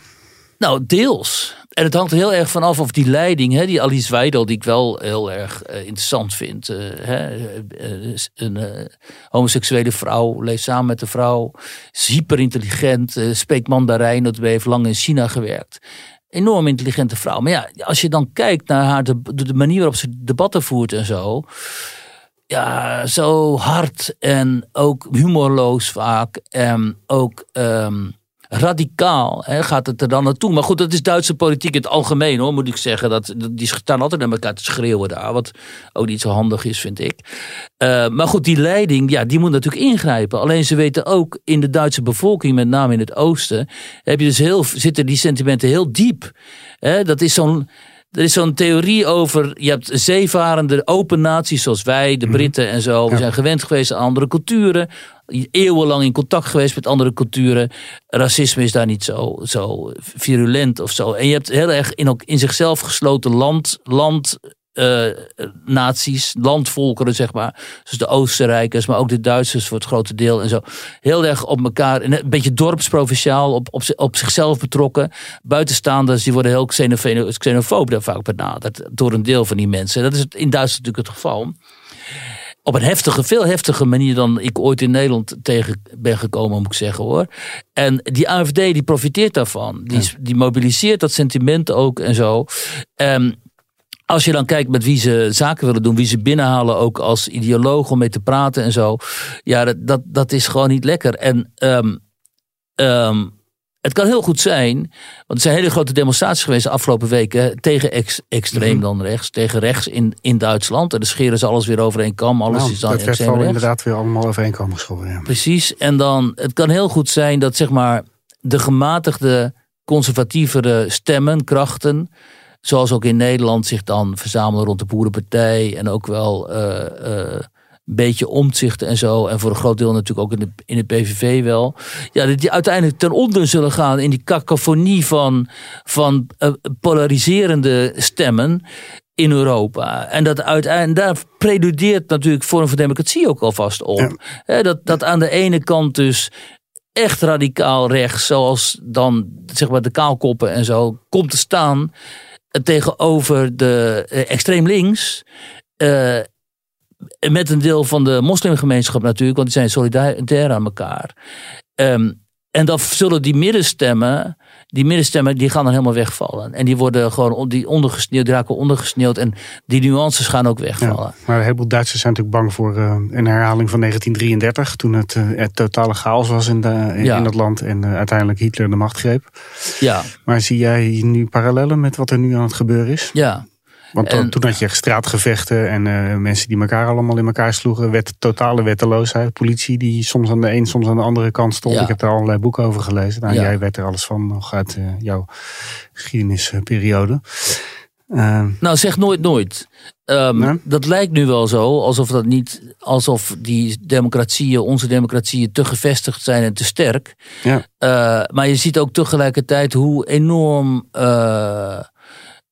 Nou, deels. En het hangt er heel erg vanaf of die leiding, hè, die Alice Weidel, die ik wel heel erg uh, interessant vind. Uh, hè, uh, een homoseksuele vrouw, leeft samen met de vrouw, is hyper intelligent, spreekt Mandarijn, dat heeft lang in China gewerkt. Enorm intelligente vrouw. Maar ja, als je dan kijkt naar haar, de, de manier waarop ze debatten voert en zo. Ja, zo hard en ook humorloos vaak. En ook. Um, radicaal hè, gaat het er dan naartoe. Maar goed, dat is Duitse politiek in het algemeen hoor, moet ik zeggen. Dat, die staan altijd naar elkaar te schreeuwen daar. Wat ook niet zo handig is, vind ik. Uh, maar goed, die leiding, ja, die moet natuurlijk ingrijpen. Alleen ze weten ook in de Duitse bevolking, met name in het oosten, heb je dus heel, zitten die sentimenten heel diep. Hè, dat is zo'n er is zo'n theorie over, je hebt zeevarende open naties zoals wij, de mhm. Britten en zo. We zijn gewend geweest aan andere culturen. Eeuwenlang in contact geweest met andere culturen. Racisme is daar niet zo, zo virulent of zo. En je hebt heel erg in, in zichzelf gesloten land, land uh, naties, landvolkeren, zeg maar. Dus de Oostenrijkers, maar ook de Duitsers voor het grote deel en zo. Heel erg op elkaar, een beetje dorpsprovinciaal, op, op, op zichzelf betrokken. Buitenstaanders, die worden heel xenofoob daar vaak benaderd door een deel van die mensen. Dat is in Duitsland natuurlijk het geval. Op een heftige, veel heftige manier dan ik ooit in Nederland tegen ben gekomen, moet ik zeggen hoor. En die AFD die profiteert daarvan. Die, die mobiliseert dat sentiment ook en zo. Um, als je dan kijkt met wie ze zaken willen doen, wie ze binnenhalen ook als ideoloog om mee te praten en zo. Ja, dat, dat, dat is gewoon niet lekker. En um, um, het kan heel goed zijn, want er zijn hele grote demonstraties geweest de afgelopen weken tegen ex, extreem mhm. dan rechts, tegen rechts in, in Duitsland. En dan scheren ze alles weer over één kam, alles nou, is dan dat extreem rechts. inderdaad weer allemaal over één kam geschoren. Ja. Precies, en dan, het kan heel goed zijn dat zeg maar de gematigde, conservatievere stemmen, krachten zoals ook in Nederland zich dan verzamelen rond de Boerenpartij. En ook wel uh, uh, een beetje omzichten en zo. En voor een groot deel natuurlijk ook in de, in de PVV wel. Ja, die uiteindelijk ten onder zullen gaan in die cacophonie van, van uh, polariserende stemmen in Europa. En dat uiteindelijk, daar preludeert natuurlijk Vorm van Democratie ook alvast op. dat, dat aan de ene kant dus echt radicaal rechts, zoals dan zeg maar de kaalkoppen en zo, komt te staan tegenover de uh, extreem links. Uh, met een deel van de moslimgemeenschap natuurlijk, want die zijn solidair aan elkaar. Um, en dan zullen die middenstemmen, die middenstemmen, die gaan dan helemaal wegvallen. En die worden gewoon die ondergesneeuwd, die raken ondergesneeuwd. En die nuances gaan ook wegvallen. maar een heleboel Duitsers zijn natuurlijk bang voor uh, een herhaling van 1933. Toen het, uh, het totale chaos was in, de, in, in het land en uh, uiteindelijk Hitler de macht greep. Ja. Maar zie jij nu parallellen met wat er nu aan het gebeuren is? Ja, want toen had je straatgevechten en uh, mensen die elkaar allemaal in elkaar sloegen. Wet, totale wetteloosheid. Politie die soms aan de een, soms aan de andere kant stond. Ik heb daar allerlei boeken over gelezen. Nou, Jij weet er alles van nog uit uh, jouw geschiedenisperiode. Uh, nou, zeg nooit nooit. Um, Dat lijkt nu wel zo, alsof dat niet, alsof die democratieën, onze democratieën, te gevestigd zijn en te sterk. Ja. Uh, maar je ziet ook tegelijkertijd hoe enorm, uh,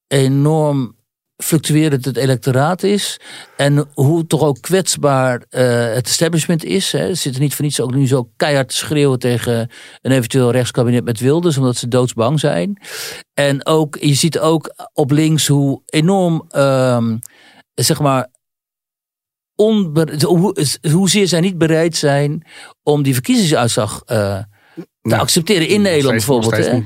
enorm fluctuerend het electoraat is. En hoe toch ook kwetsbaar uh, het establishment is. Hè. Zitten niet voor niets ook nu zo keihard te schreeuwen tegen een eventueel rechtskabinet met Wilders. Omdat ze doodsbang zijn. En ook, je ziet ook op links hoe enorm, uh, zeg maar, hoe, hoezeer zij niet bereid zijn om die verkiezingsuitslag uh, te accepteren in Nederland bijvoorbeeld. Hè?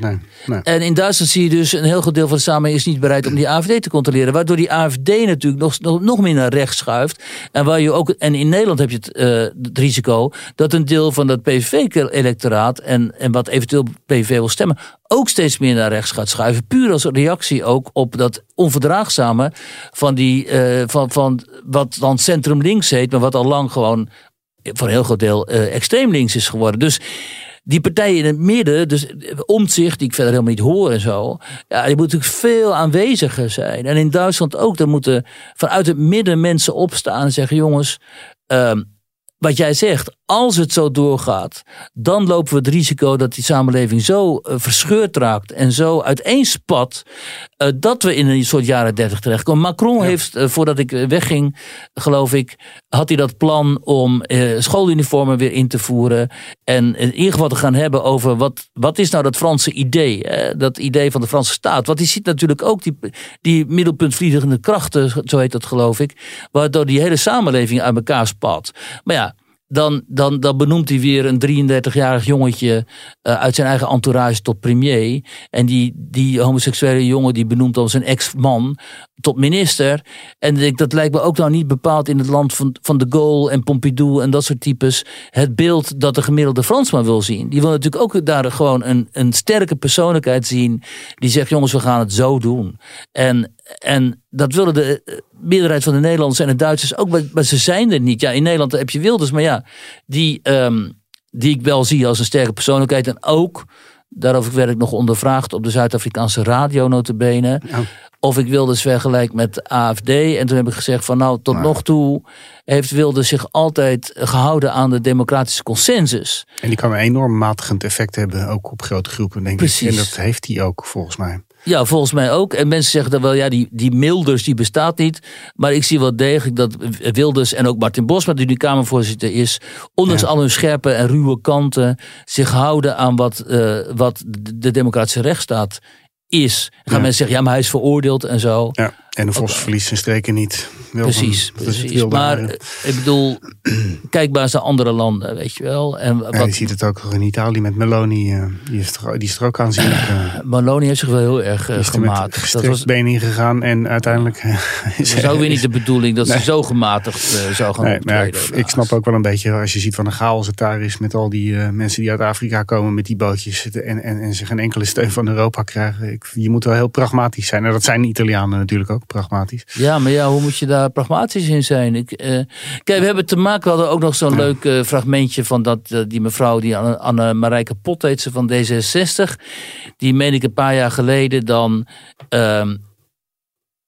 nee. En in Duitsland zie je dus een heel groot deel van de samenleving is niet bereid om die AFD te controleren. Waardoor die AFD natuurlijk nog, nog, nog meer naar rechts schuift. En, waar je ook, en in Nederland heb je het, uh, het risico dat een deel van dat PVV-electoraat en, en wat eventueel PVV wil stemmen, ook steeds meer naar rechts gaat schuiven. Puur als reactie ook op dat onverdraagzame van, die, uh, van, van wat dan centrum links heet, maar wat al lang gewoon voor een heel groot deel uh, extreem links is geworden. Dus die partijen in het midden, dus omzicht, die ik verder helemaal niet hoor en zo, ja, die moeten natuurlijk veel aanweziger zijn. En in Duitsland ook, daar moeten vanuit het midden mensen opstaan en zeggen: jongens, um, wat jij zegt, als het zo doorgaat, dan lopen we het risico dat die samenleving zo uh, verscheurd raakt en zo uiteenspat, uh, dat we in een soort jaren dertig terechtkomen. Macron heeft, uh, voordat ik wegging, geloof ik, had hij dat plan om schooluniformen weer in te voeren en in ieder geval te gaan hebben over wat, wat is nou dat Franse idee, dat idee van de Franse staat. Want hij ziet natuurlijk ook die, die middelpuntvliegende krachten, zo heet dat geloof ik, waardoor die hele samenleving uit elkaar spat. Maar ja, dan, dan, dan benoemt hij weer een 33-jarig jongetje uh, uit zijn eigen entourage tot premier. En die, die homoseksuele jongen die benoemt dan zijn ex-man tot minister. En dat lijkt me ook nou niet bepaald in het land van, van de Gaulle en Pompidou en dat soort types. Het beeld dat de gemiddelde Fransman wil zien. Die wil natuurlijk ook daar gewoon een, een sterke persoonlijkheid zien. Die zegt jongens we gaan het zo doen. En, en dat willen de eh, meerderheid van de Nederlanders en de Duitsers ook, maar ze zijn er niet. Ja, in Nederland heb je Wilders, maar ja, die, um, die ik wel zie als een sterke persoonlijkheid. En ook, daarover werd ik nog ondervraagd op de Zuid-Afrikaanse radio notabene. Oh. Of ik Wilders vergelijk met AFD. En toen heb ik gezegd van nou, tot nog toe heeft Wilders zich altijd gehouden aan de democratische consensus. En die kan een enorm matigend effect hebben, ook op grote groepen, denk Precies. ik. En dat heeft hij ook, volgens mij. Ja, volgens mij ook. En mensen zeggen dan wel, ja, die, die Milders die bestaat niet. Maar ik zie wel degelijk dat Wilders en ook Martin Bosma, die nu Kamervoorzitter is, ondanks al hun scherpe en ruwe kanten, zich houden aan wat, uh, wat de democratische rechtsstaat is. Dan gaan ja. mensen zeggen, ja, maar hij is veroordeeld en zo. Ja. En de Vos verliest zijn streken niet. precies, precies. Maar ik bedoel, kijk maar eens naar andere landen, weet je wel. En wat, ja, je ziet het ook in Italië met Meloni. Uh, die, is er, die is er ook aanzienlijk. Uh, Meloni heeft zich wel heel erg uh, gematigd. Dat was been ingegaan en uiteindelijk... is ook weer niet de bedoeling dat nee. ze zo gematigd zou gaan nee, maar ik, ik, snap ook wel een beetje, als je ziet wat een chaos het daar is... met al die mensen die uit Afrika komen met die bootjes... en, en, en ze geen enkele steun van Europa krijgen. Ik, je moet wel heel pragmatisch zijn. En dat zijn de Italianen natuurlijk ook pragmatisch. Ja, maar ja, hoe moet je daar pragmatisch in zijn? Ik, uh, kijk, we hebben te maken, we hadden ook nog zo'n ja. leuk uh, fragmentje van dat, uh, die mevrouw, die Anne, Anne Marijke Pot heet ze van D66. Die meen ik een paar jaar geleden dan ehm,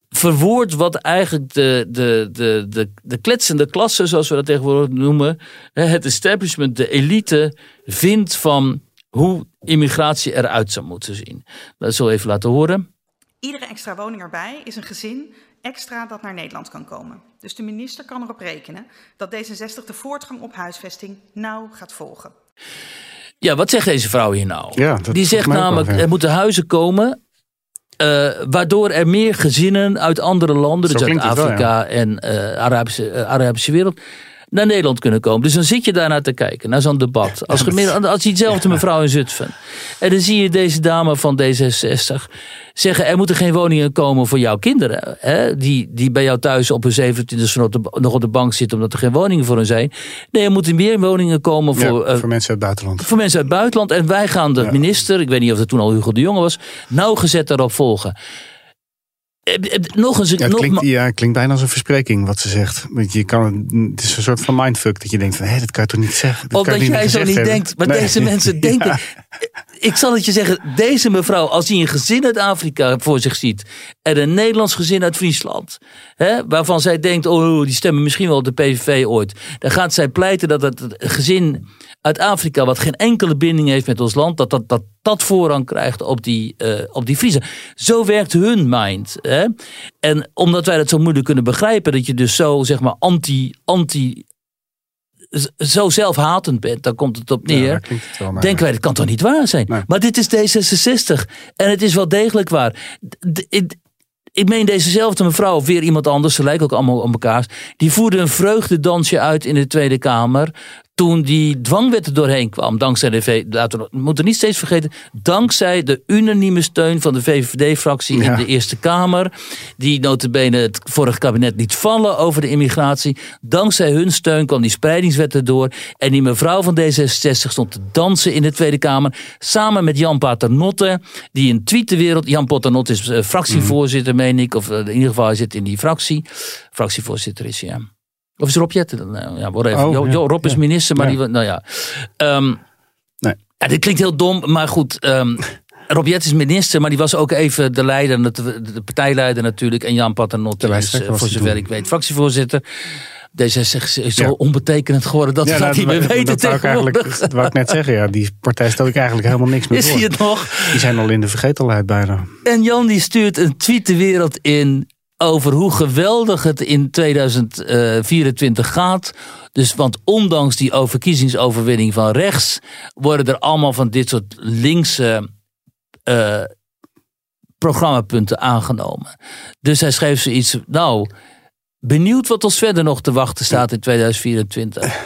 verwoord wat eigenlijk de, de, de, de, de kletsende klasse, zoals we dat tegenwoordig noemen, het establishment, de elite, vindt van hoe immigratie eruit zou moeten zien. Dat we even laten horen. Iedere extra woning erbij is een gezin extra dat naar Nederland kan komen. Dus de minister kan erop rekenen dat D66 de voortgang op huisvesting nauw gaat volgen. Ja, wat zegt deze vrouw hier nou? Ja, Die zegt namelijk, wel, ja. er moeten huizen komen uh, waardoor er meer gezinnen uit andere landen, dus uit Afrika wel, ja. en uh, Arabische, uh, Arabische wereld, naar Nederland kunnen komen. Dus dan zit je daarnaar te kijken, naar zo'n debat. Als, als diezelfde mevrouw in Zutphen. En dan zie je deze dame van D66 zeggen: er moeten geen woningen komen voor jouw kinderen. Hè, die, die bij jou thuis op hun 27 nog op de bank zitten omdat er geen woningen voor hen zijn. Nee, er moeten meer woningen komen voor, ja, voor mensen uit het buitenland. Voor mensen uit het buitenland. En wij gaan de ja. minister, ik weet niet of het toen al Hugo de Jonge was, nauwgezet daarop volgen. Nog eens, ja, het nog klinkt, ja, klinkt bijna als een verspreking wat ze zegt. Want je kan, het is een soort van mindfuck dat je denkt van hé, dat kan je toch niet zeggen. Dat Omdat kan jij niet zo niet hebben. denkt, maar Nee. deze mensen denken. Ja. Ik zal het je zeggen, deze mevrouw, als hij een gezin uit Afrika voor zich ziet en een Nederlands gezin uit Friesland, hè, waarvan zij denkt, oh, die stemmen misschien wel op de PVV ooit, dan gaat zij pleiten dat het gezin uit Afrika, wat geen enkele binding heeft met ons land, dat dat, dat, dat voorrang krijgt op die, uh, op die Friesen. Zo werkt hun mind. Hè? En omdat wij dat zo moeilijk kunnen begrijpen, dat je dus zo, zeg maar, anti, anti zo zelfhatend bent, dan komt het op neer. Ja, het wel denken wij, dat kan toch niet waar zijn? Nee. Maar dit is D66. En het is wel degelijk waar. D- ik, ik meen dezezelfde mevrouw, of weer iemand anders, ze lijken ook allemaal op elkaar. Die voerde een vreugdedansje uit in de Tweede Kamer. Toen die dwangwet er doorheen kwam, dankzij de V. Laten we, we moeten niet steeds vergeten, dankzij de unanieme steun van de VVD-fractie Ja. in de Eerste Kamer. Die notabene het vorige kabinet liet vallen over de immigratie. Dankzij hun steun kwam die spreidingswet erdoor. En die mevrouw van D66 stond te dansen in de Tweede Kamer. Samen met Jan Paternotte, die een tweetenwereld. Jan Paternotte is eh, fractievoorzitter, meen ik. Of eh, in ieder geval, hij zit in die fractie. Fractievoorzitter is hij, ja. Of is Rob Jetten? dan? Nou, Ja, whatever. Oh, Jo- ja. Jo- Rob is Ja. minister, maar Ja. die... Nou ja. Ehm, Nee. Ja, dit klinkt heel dom, maar goed. Um, Rob is minister, maar die was ook even de leider, de partijleider natuurlijk. En Jan Paternotte is, uh, voor zover ik weet, fractievoorzitter. D66 is zo onbetekenend geworden dat we dat nou, niet meer weten dat tegenwoordig. Wou dat wou ik net zeggen, ja. Die partij stel ik eigenlijk helemaal niks meer Is hij het nog? Die zijn al in de vergetelheid bijna. En Jan die stuurt een tweet de wereld in over hoe geweldig het in 2024 gaat. Dus want ondanks die verkiezingsoverwinning van rechts worden er allemaal van dit soort linkse uh, programmapunten aangenomen. Dus hij schreef zoiets, nou, benieuwd wat ons verder nog te wachten staat in 2024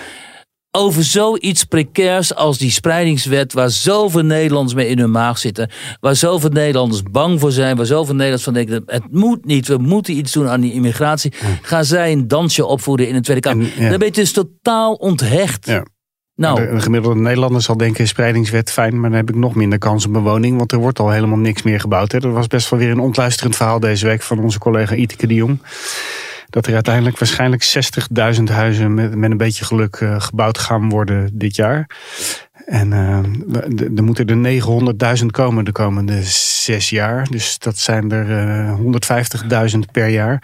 over zoiets precairs als die spreidingswet, waar zoveel Nederlanders mee in hun maag zitten, waar zoveel Nederlanders bang voor zijn, waar zoveel Nederlanders van denken: het moet niet, we moeten iets doen aan die immigratie. Gaan zij een dansje opvoeren in de Tweede Kamer? Dan ben je dus totaal onthecht. Ja. Nou, de, gemiddelde Nederlander zal denken: spreidingswet fijn, maar dan heb ik nog minder kans op woning, want er wordt al helemaal niks meer gebouwd. Hè. Er was best wel weer een ontluisterend verhaal deze week van onze collega Iteke de Jong dat er uiteindelijk waarschijnlijk 60.000 huizen met, met een beetje geluk uh, gebouwd gaan worden dit jaar. En uh, er moeten er 900.000 komen de komende zes jaar. Dus dat zijn er uh, 150.000 per jaar.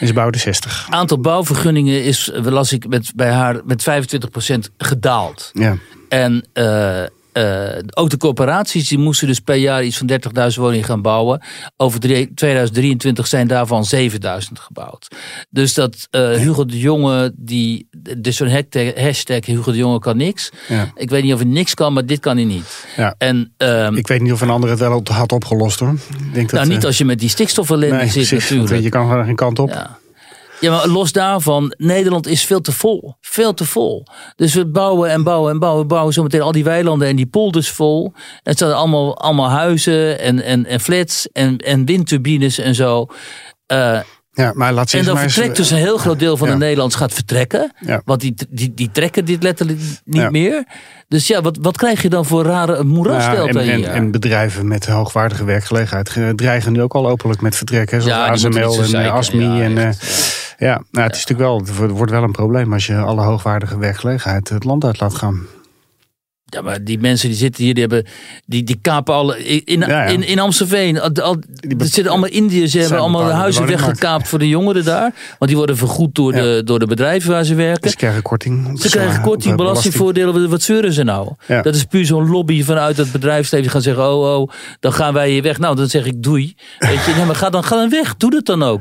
En ze bouwen 60. Aantal bouwvergunningen is, las ik, met, bij haar met 25% gedaald. Ja. En uh, uh, ook de corporaties die moesten dus per jaar iets van 30.000 woningen gaan bouwen. Over 2023 zijn daarvan 7.000 gebouwd. Dus dat uh, Hugo de Jonge, die, dus zo'n hashtag Hugo de Jonge kan niks. Ja. Ik weet niet of hij niks kan, maar dit kan hij niet. Ja. En, um, ik weet niet of een ander het wel had opgelost hoor. Ik denk nou, dat, niet uh, als je met die stikstofverlending nee, zit precies, natuurlijk. Je kan gewoon geen kant op. Ja. Ja, maar los daarvan, Nederland is veel te vol. Veel te vol. Dus we bouwen en bouwen en bouwen. We bouwen zometeen al die weilanden en die polders vol. Het zijn allemaal, allemaal huizen en, en, en flats en, en windturbines en zo. Uh, ja, maar laat en dan vertrekt dus een heel groot deel van de Nederlanders gaat vertrekken. Ja. Want die, die, die trekken dit letterlijk niet meer. Dus ja, wat, wat krijg je dan voor rare moerasstelt ja, en, en, en, bedrijven met hoogwaardige werkgelegenheid dreigen nu ook al openlijk met vertrekken. Zoals ASML en eh, ASMI. en, ja, nou, het is natuurlijk wel, het wordt wel een probleem als je alle hoogwaardige werkgelegenheid het land uit laat gaan. Ja, maar die mensen die zitten hier, die, hebben, die, die kapen al in, in, in Amstelveen. Al, al, er zitten allemaal Indiërs, ze hebben allemaal de huizen weggekaapt voor de jongeren daar. Want die worden vergoed door, de, door de bedrijven waar ze werken. Ze krijgen korting. Ze krijgen korting, belastingvoordelen. Wat zeuren ze nou? Dat is puur zo'n lobby vanuit het bedrijfsleven. Die gaan zeggen, oh, oh, dan gaan wij hier weg. Nou, dan zeg ik doei. Weet je, nee, maar ga dan, ga dan weg. Doe dat dan ook.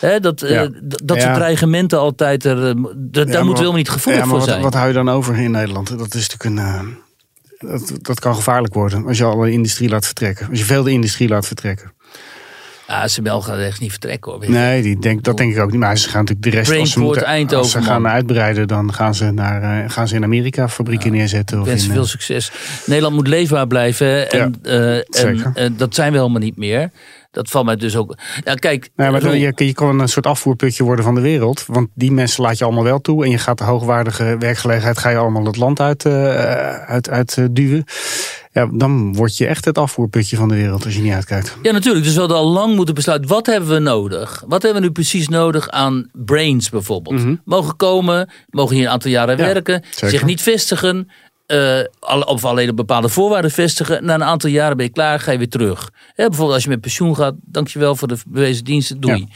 He, dat uh, dat soort dreigementen altijd, er, uh, daar moeten we helemaal niet gevoelig voor wat, zijn. Wat hou je dan over in Nederland? Dat is natuurlijk een... Uh dat, dat kan gevaarlijk worden als je alle industrie laat vertrekken. Als je veel de industrie laat vertrekken. Ja, ze gaan echt niet vertrekken hoor. Nee, die denk, dat denk ik ook niet. Maar ze gaan natuurlijk de rest als ze, moeten, Eindhoven, als ze gaan uitbreiden, dan gaan ze, naar, uh, gaan ze in Amerika fabrieken neerzetten. Of wens veel uh, succes. Nederland moet leefbaar blijven. En, ja, uh, en dat zijn we helemaal niet meer. Dat valt mij dus ook. Ja, kijk. Maar je, je kan een soort afvoerputje worden van de wereld. Want die mensen laat je allemaal wel toe. En je gaat de hoogwaardige werkgelegenheid ga je allemaal het land uit, uh, uit, uit uh, duwen. Ja, dan word je echt het afvoerputje van de wereld als je niet uitkijkt. Ja, natuurlijk. Dus we hadden al lang moeten besluiten. Wat hebben we nodig? Wat hebben we nu precies nodig aan brains bijvoorbeeld? Mm -hmm. Mogen komen, mogen hier een aantal jaren ja, werken, zeker. zich niet vestigen uh, of alleen op bepaalde voorwaarden vestigen. Na een aantal jaren ben je klaar, ga je weer terug. bijvoorbeeld als je met pensioen gaat, dankjewel voor de bewezen diensten, doei.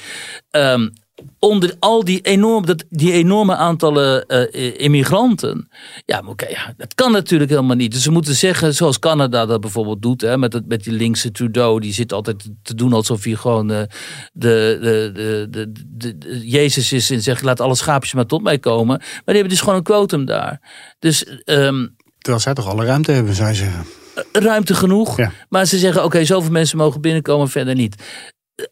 Ja. Um, onder al die, enorm, dat, die enorme aantallen uh, immigranten. Ja, maar okay, ja, dat kan natuurlijk helemaal niet. Dus we moeten zeggen, zoals Canada dat bijvoorbeeld doet, hè, met, het, met die linkse Trudeau, die zit altijd te doen alsof hij gewoon uh, de, de, de, de, de, Jezus is en zegt: laat alle schaapjes maar tot mij komen. Maar die hebben dus gewoon een quotum daar. Dus. Um, Terwijl zij toch alle ruimte hebben, zou je zeggen. Ruimte genoeg. Ja. Maar ze zeggen: oké, okay, zoveel mensen mogen binnenkomen, verder niet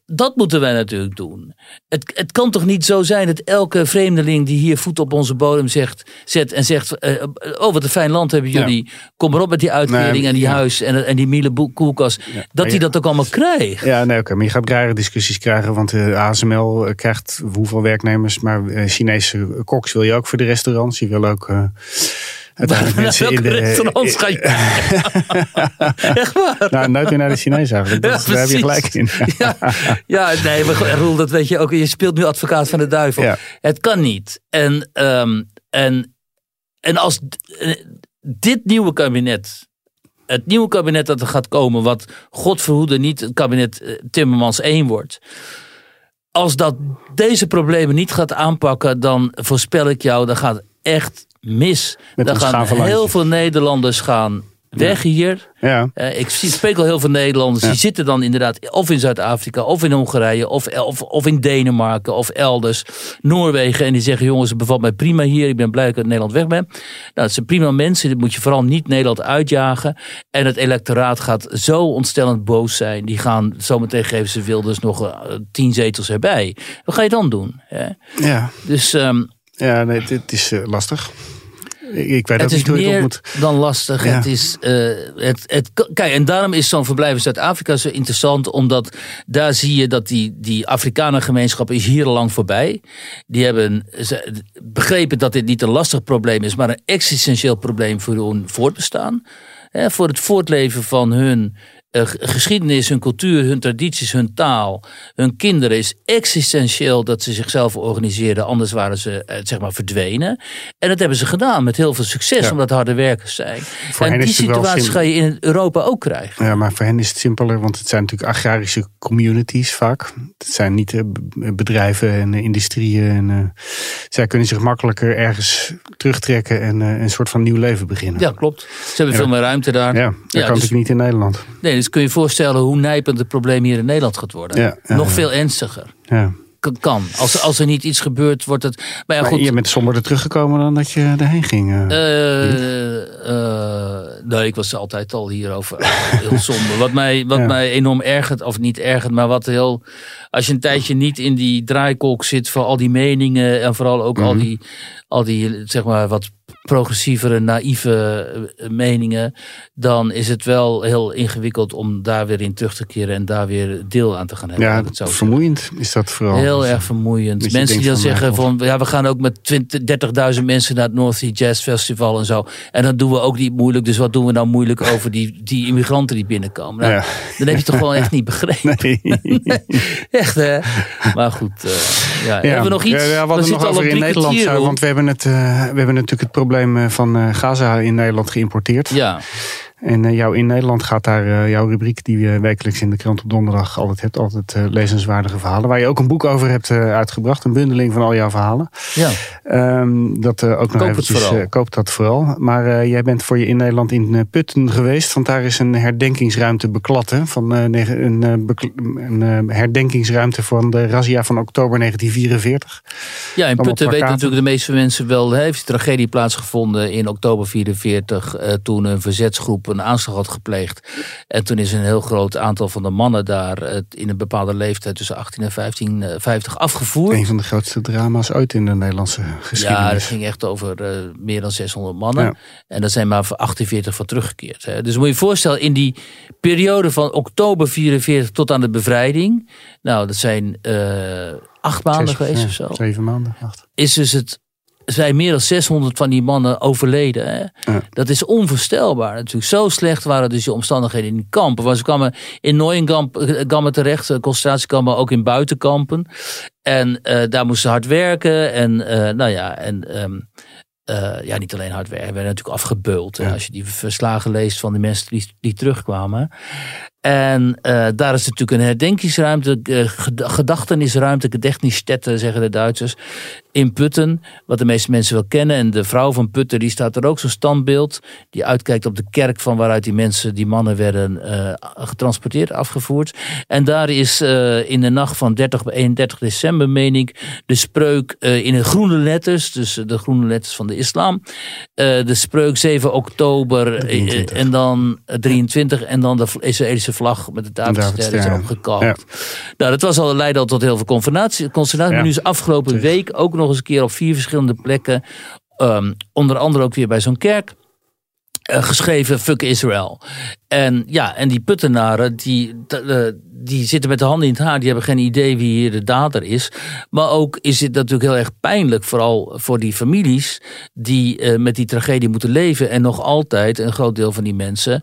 dat moeten wij natuurlijk doen. Het, het kan toch niet zo zijn dat elke vreemdeling die hier voet op onze bodem zegt, zet en zegt: uh, Oh, wat een fijn land hebben jullie. Kom maar op met die uitkering en die huis en, en die miele koelkast. dat hij dat ook allemaal krijgt. Ja, nee, oké. Maar je gaat rare discussies krijgen. Want de ASML krijgt hoeveel werkbaar Maar Chinese koks wil je ook voor de restaurants. Je wil ook. Uh, uiteindelijk mensen in de... restaurants ga je... Echt waar? Nou, nooit meer naar de Chinees eigenlijk. Dat, ja, daar heb je gelijk in. ja, ja, nee, maar Roel, dat weet je ook. Je speelt nu advocaat van de duivel. Ja. Het kan niet. En, um, en, en als dit nieuwe kabinet het nieuwe kabinet dat er gaat komen, wat God verhoede niet het kabinet eh, Timmermans 1 wordt. Als dat deze problemen niet gaat aanpakken, dan voorspel ik jou, dan gaat echt mis. Met dan gaan heel veel Nederlanders gaan weg hier. Ja. Eh, ik spreek al heel veel Nederlanders. Ja. Die zitten dan inderdaad of in Zuid-Afrika, of in Hongarije, of, of, of in Denemarken, of elders. Noorwegen. En die zeggen: Jongens, het bevalt mij prima hier. Ik ben blij dat ik uit Nederland weg ben. Nou, dat zijn prima mensen. Dit moet je vooral niet Nederland uitjagen. En het electoraat gaat zo ontstellend boos zijn. Die gaan zometeen geven ze Wilders nog eh, tien zetels erbij. Wat ga je dan doen? Hè? Ja, Dus. ehm, ja nee, het, het is eh, lastig. Ik, weet Het ook is niet hoe je moet. dan lastig. Ja. Het is, eh, het, het, kijk, en daarom is zo'n verblijf in Zuid-Afrika zo interessant. Omdat daar zie je dat die, die Afrikanengemeenschap is hier al lang voorbij. Die hebben begrepen dat dit niet een lastig probleem is. Maar een existentieel probleem voor hun voortbestaan. Hè, voor het voortleven van hun g- geschiedenis, hun cultuur, hun tradities, hun taal, hun kinderen is existentieel dat ze zichzelf organiseren. Anders waren ze eh, zeg maar verdwenen. En dat hebben ze gedaan met heel veel succes, Ja. omdat harde werkers zijn. Voor en die situatie ga je in Europa ook krijgen. Ja, maar voor hen is het simpeler, want het zijn natuurlijk agrarische communities vaak. Het zijn niet eh, bedrijven en industrieën. En, zij kunnen zich makkelijker ergens terugtrekken en een soort van nieuw leven beginnen. Ja, klopt. Ze hebben Ja. veel meer ruimte daar. Ja, dat kan dus- natuurlijk niet in Nederland. Nee, dus kun je voorstellen hoe nijpend het probleem hier in Nederland gaat worden. Ja, ja, Nog veel ernstiger. Ja. Kan. Als, als er niet iets gebeurt, wordt het. Maar ja, Maar goed. je bent somberder teruggekomen dan dat je erheen ging. eh. Eh, eh, nee, ik was altijd al hierover heel somber. Wat mij, wat Ja. mij enorm ergert, of niet ergert, maar wat heel. Als je een tijdje niet in die draaikolk zit voor al die meningen en vooral ook al Mhm. die, al die, zeg maar, wat progressievere, naïeve meningen, dan is het wel heel ingewikkeld om daar weer in terug te keren en daar weer deel aan te gaan hebben. ja, het zo zeggen. vermoeiend is dat vooral. Heel erg vermoeiend. Mensen die dan zeggen van ja, we gaan ook met 20, 30.000 mensen naar het North Sea Jazz Festival en zo. En dan doen we ook niet moeilijk. Dus wat doen we nou moeilijk over die, die immigranten die binnenkomen? Nou, Ja. Dan heb je toch gewoon echt niet begrepen. Nee. Echt hè? Maar goed, eh, ja. hebben we nog iets? Ja, we hadden zitten nog over in Nederland. zo, want we hebben, het, eh, we hebben natuurlijk het probleem eh, van eh, Gaza in Nederland geïmporteerd. Ja, En eh, jou in Nederland gaat daar eh, jouw rubriek die je wekelijks in de krant op donderdag altijd hebt. Altijd eh, lezenswaardige verhalen. Waar je ook een boek over hebt eh, uitgebracht. Een bundeling van al jouw verhalen. ja. Ehm, dat eh, ook nog Koop het eventjes, vooral. eh, koop dat vooral. Maar eh, jij bent voor je in Nederland in eh, Putten geweest. Want daar is een herdenkingsruimte beklad. Hè, van, eh, een eh, een eh, herdenkingsruimte van de razzia van oktober 1944. Ja, in Putten weten natuurlijk de meeste mensen wel. Heeft die tragedie plaatsgevonden in oktober 44. eh, toen een verzetsgroep een aanslag had gepleegd. En toen is een heel groot aantal van de mannen daar. eh, in een bepaalde leeftijd tussen 18 en 15, eh, 50 afgevoerd. Een van de grootste drama's ooit in de Nederlandse geschiedenis. Ja, dat ging echt over eh, meer dan 600 mannen. Ja. En daar zijn maar voor 48 van teruggekeerd. Hè. Dus moet je je voorstellen, in die periode van oktober 44 tot aan de bevrijding. Nou, dat zijn eh, acht maanden Zes- geweest ja, of zo. Zeven maanden, acht. is dus het. Zijn meer dan 600 van die mannen overleden. Hè? Ja. Dat is onvoorstelbaar natuurlijk. Zo slecht waren dus de omstandigheden in die kampen. Want ze kwamen in Nooienkampen terecht, eh, concentratiekampen, maar ook in buitenkampen. En eh, daar moesten ze hard werken. En eh, nou ja, en ehm, eh, ja, niet alleen hard werken, werden natuurlijk afgebeuld. Ja. Als je die verslagen leest van die mensen die, die terugkwamen. En eh, daar is natuurlijk een herdenkingsruimte, eh, ged- gedachtenisruimte, gedächtnisstätte zeggen de Duitsers, in Putten. Wat de meeste mensen wel kennen. En de vrouw van Putten, die staat er ook zo'n standbeeld. Die uitkijkt op de kerk van waaruit die mensen, die mannen werden eh, getransporteerd, afgevoerd. En daar is in de nacht van 30 op 31 december, meen ik, de spreuk in de groene letters, dus de groene letters van de islam. de spreuk 7 oktober 23. en dan eh, 23 en dan de Israëlische vlag met de Davidster is ja. Nou, dat was al, leidde al tot heel veel consternatie. consternatie. Ja. Nu is afgelopen week ook nog eens een keer op vier verschillende plekken, ehm, onder andere ook weer bij zo'n kerk, eh, geschreven Fuck Israël. En ja, en die puttenaren, die, eh, die zitten met de handen in het haar. Die hebben geen idee wie hier de dader is. Maar ook is het natuurlijk heel erg pijnlijk, vooral voor die families die eh, met die tragedie moeten leven. En nog altijd, een groot deel van die mensen,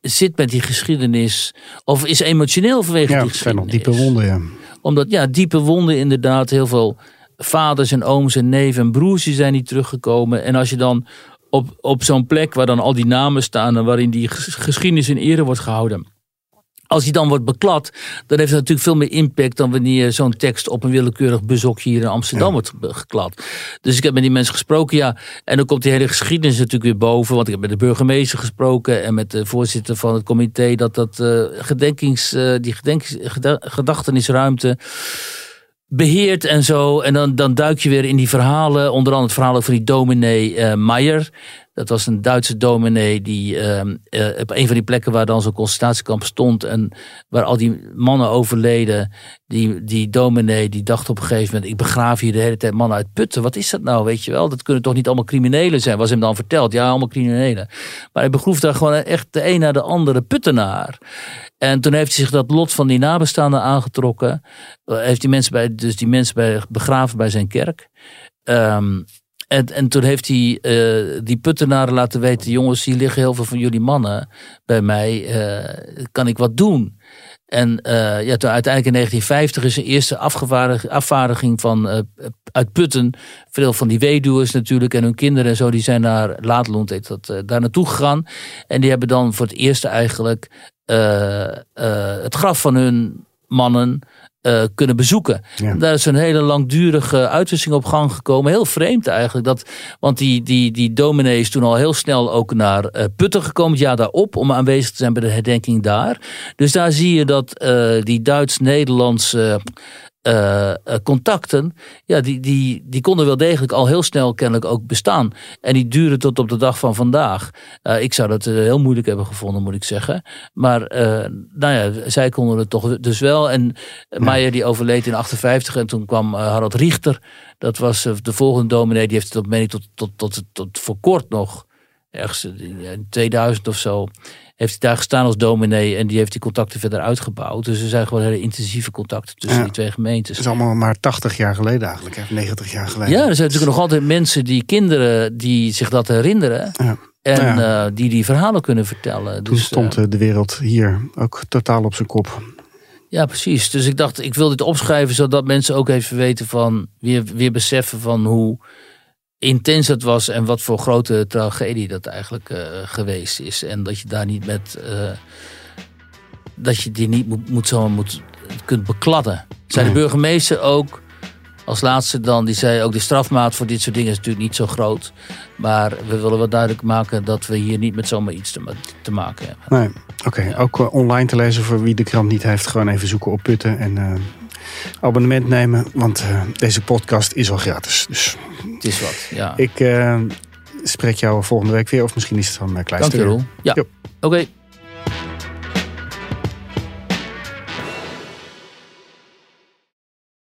zit met die geschiedenis, of is emotioneel vanwege Ja, die geschiedenis diepe wonden, ja. omdat, ja, diepe wonden inderdaad. Heel veel vaders en ooms en neven en broers die zijn niet teruggekomen. En als je dan op, op zo'n plek waar dan al die namen staan en waarin die geschiedenis in ere wordt gehouden. Als die dan wordt beklad, dan heeft het natuurlijk veel meer impact dan wanneer zo'n tekst op een willekeurig bushokje hier in Amsterdam wordt geklad. Dus ik heb met die mensen gesproken, ja. En dan komt die hele geschiedenis natuurlijk weer boven. Want ik heb met de burgemeester gesproken en met de voorzitter van het comité dat dat uh, gedenkings, uh, die gedenkings, gedachtenisruimte beheert en zo. En dan, dan duik je weer in die verhalen. Onder andere het verhaal over die dominee uh, Meijer. Dat was een Duitse dominee die uh, uh, op een van die plekken waar dan zo'n concentratiekamp stond en waar al die mannen overleden, die, die dominee die dacht op een gegeven moment, ik begraaf hier de hele tijd mannen uit putten. Wat is dat nou, weet je wel? Dat kunnen toch niet allemaal criminelen zijn, was hem dan verteld. Ja, allemaal criminelen. Maar hij begroef daar gewoon echt de een naar de andere puttenaar. En toen heeft hij zich dat lot van die nabestaanden aangetrokken. Heeft die mensen bij, dus die mensen bij, begraven bij zijn kerk. Um, en, en toen heeft hij uh, die puttenaren laten weten: jongens, hier liggen heel veel van jullie mannen bij mij. Uh, kan ik wat doen? En uh, ja, toen uiteindelijk in 1950 is de eerste afvaardiging van uit Putten. Veel van die weduwers natuurlijk en hun kinderen en zo, die zijn naar Laatloond heet dat, daar naartoe gegaan. En die hebben dan voor het eerst eigenlijk het graf van hun mannen uh, kunnen bezoeken. Daar is een hele langdurige uitwisseling op gang gekomen. Heel vreemd eigenlijk. Dat, want die, die, die dominee is toen al heel snel ook naar uh, Putten gekomen. Het jaar daarop om aanwezig te zijn bij de herdenking daar. Dus daar zie je dat uh, die Duits-Nederlandse uh, contacten, ja, die, die, die konden wel degelijk al heel snel kennelijk ook bestaan. En die duren tot op de dag van vandaag. Uh, ik zou dat heel moeilijk hebben gevonden, moet ik zeggen. Maar nou ja, zij konden het toch dus wel. En. Meijer die overleed in 58 en toen kwam Harald Richter. Dat was de volgende dominee, die heeft het op meen tot, tot, tot, tot voor kort nog, ergens in 2000 of zo, heeft hij daar gestaan als dominee en die heeft die contacten verder uitgebouwd. Dus er zijn gewoon hele intensieve contacten tussen die twee gemeentes. Het is allemaal maar 80 jaar geleden eigenlijk, 90 jaar geleden. Ja, er zijn natuurlijk nog altijd mensen die kinderen die zich dat herinneren. Ja. En ja. uh, die die verhalen kunnen vertellen. Toen dus, stond uh, de wereld hier ook totaal op zijn kop. Ja, precies. Dus ik dacht, ik wil dit opschrijven zodat mensen ook even weten van, weer, weer beseffen van hoe intens het was en wat voor grote tragedie dat eigenlijk uh, geweest is. En dat je daar niet met. Uh, dat je die niet moet, moet zo moet, kunt bekladden. Zei de burgemeester ook. Als laatste dan, die zei ook de strafmaat voor dit soort dingen is natuurlijk niet zo groot. Maar we willen wel duidelijk maken dat we hier niet met zomaar iets te, te maken hebben. Nee, oké. Ook uh, online te lezen voor wie de krant niet heeft. Gewoon even zoeken op Putten en abonnement nemen. Want uh, deze podcast is al gratis. Dus het is wat, ja. Ik spreek jou volgende week weer. Of misschien is het van een klein Dank je wel. Ja, oké. Okay.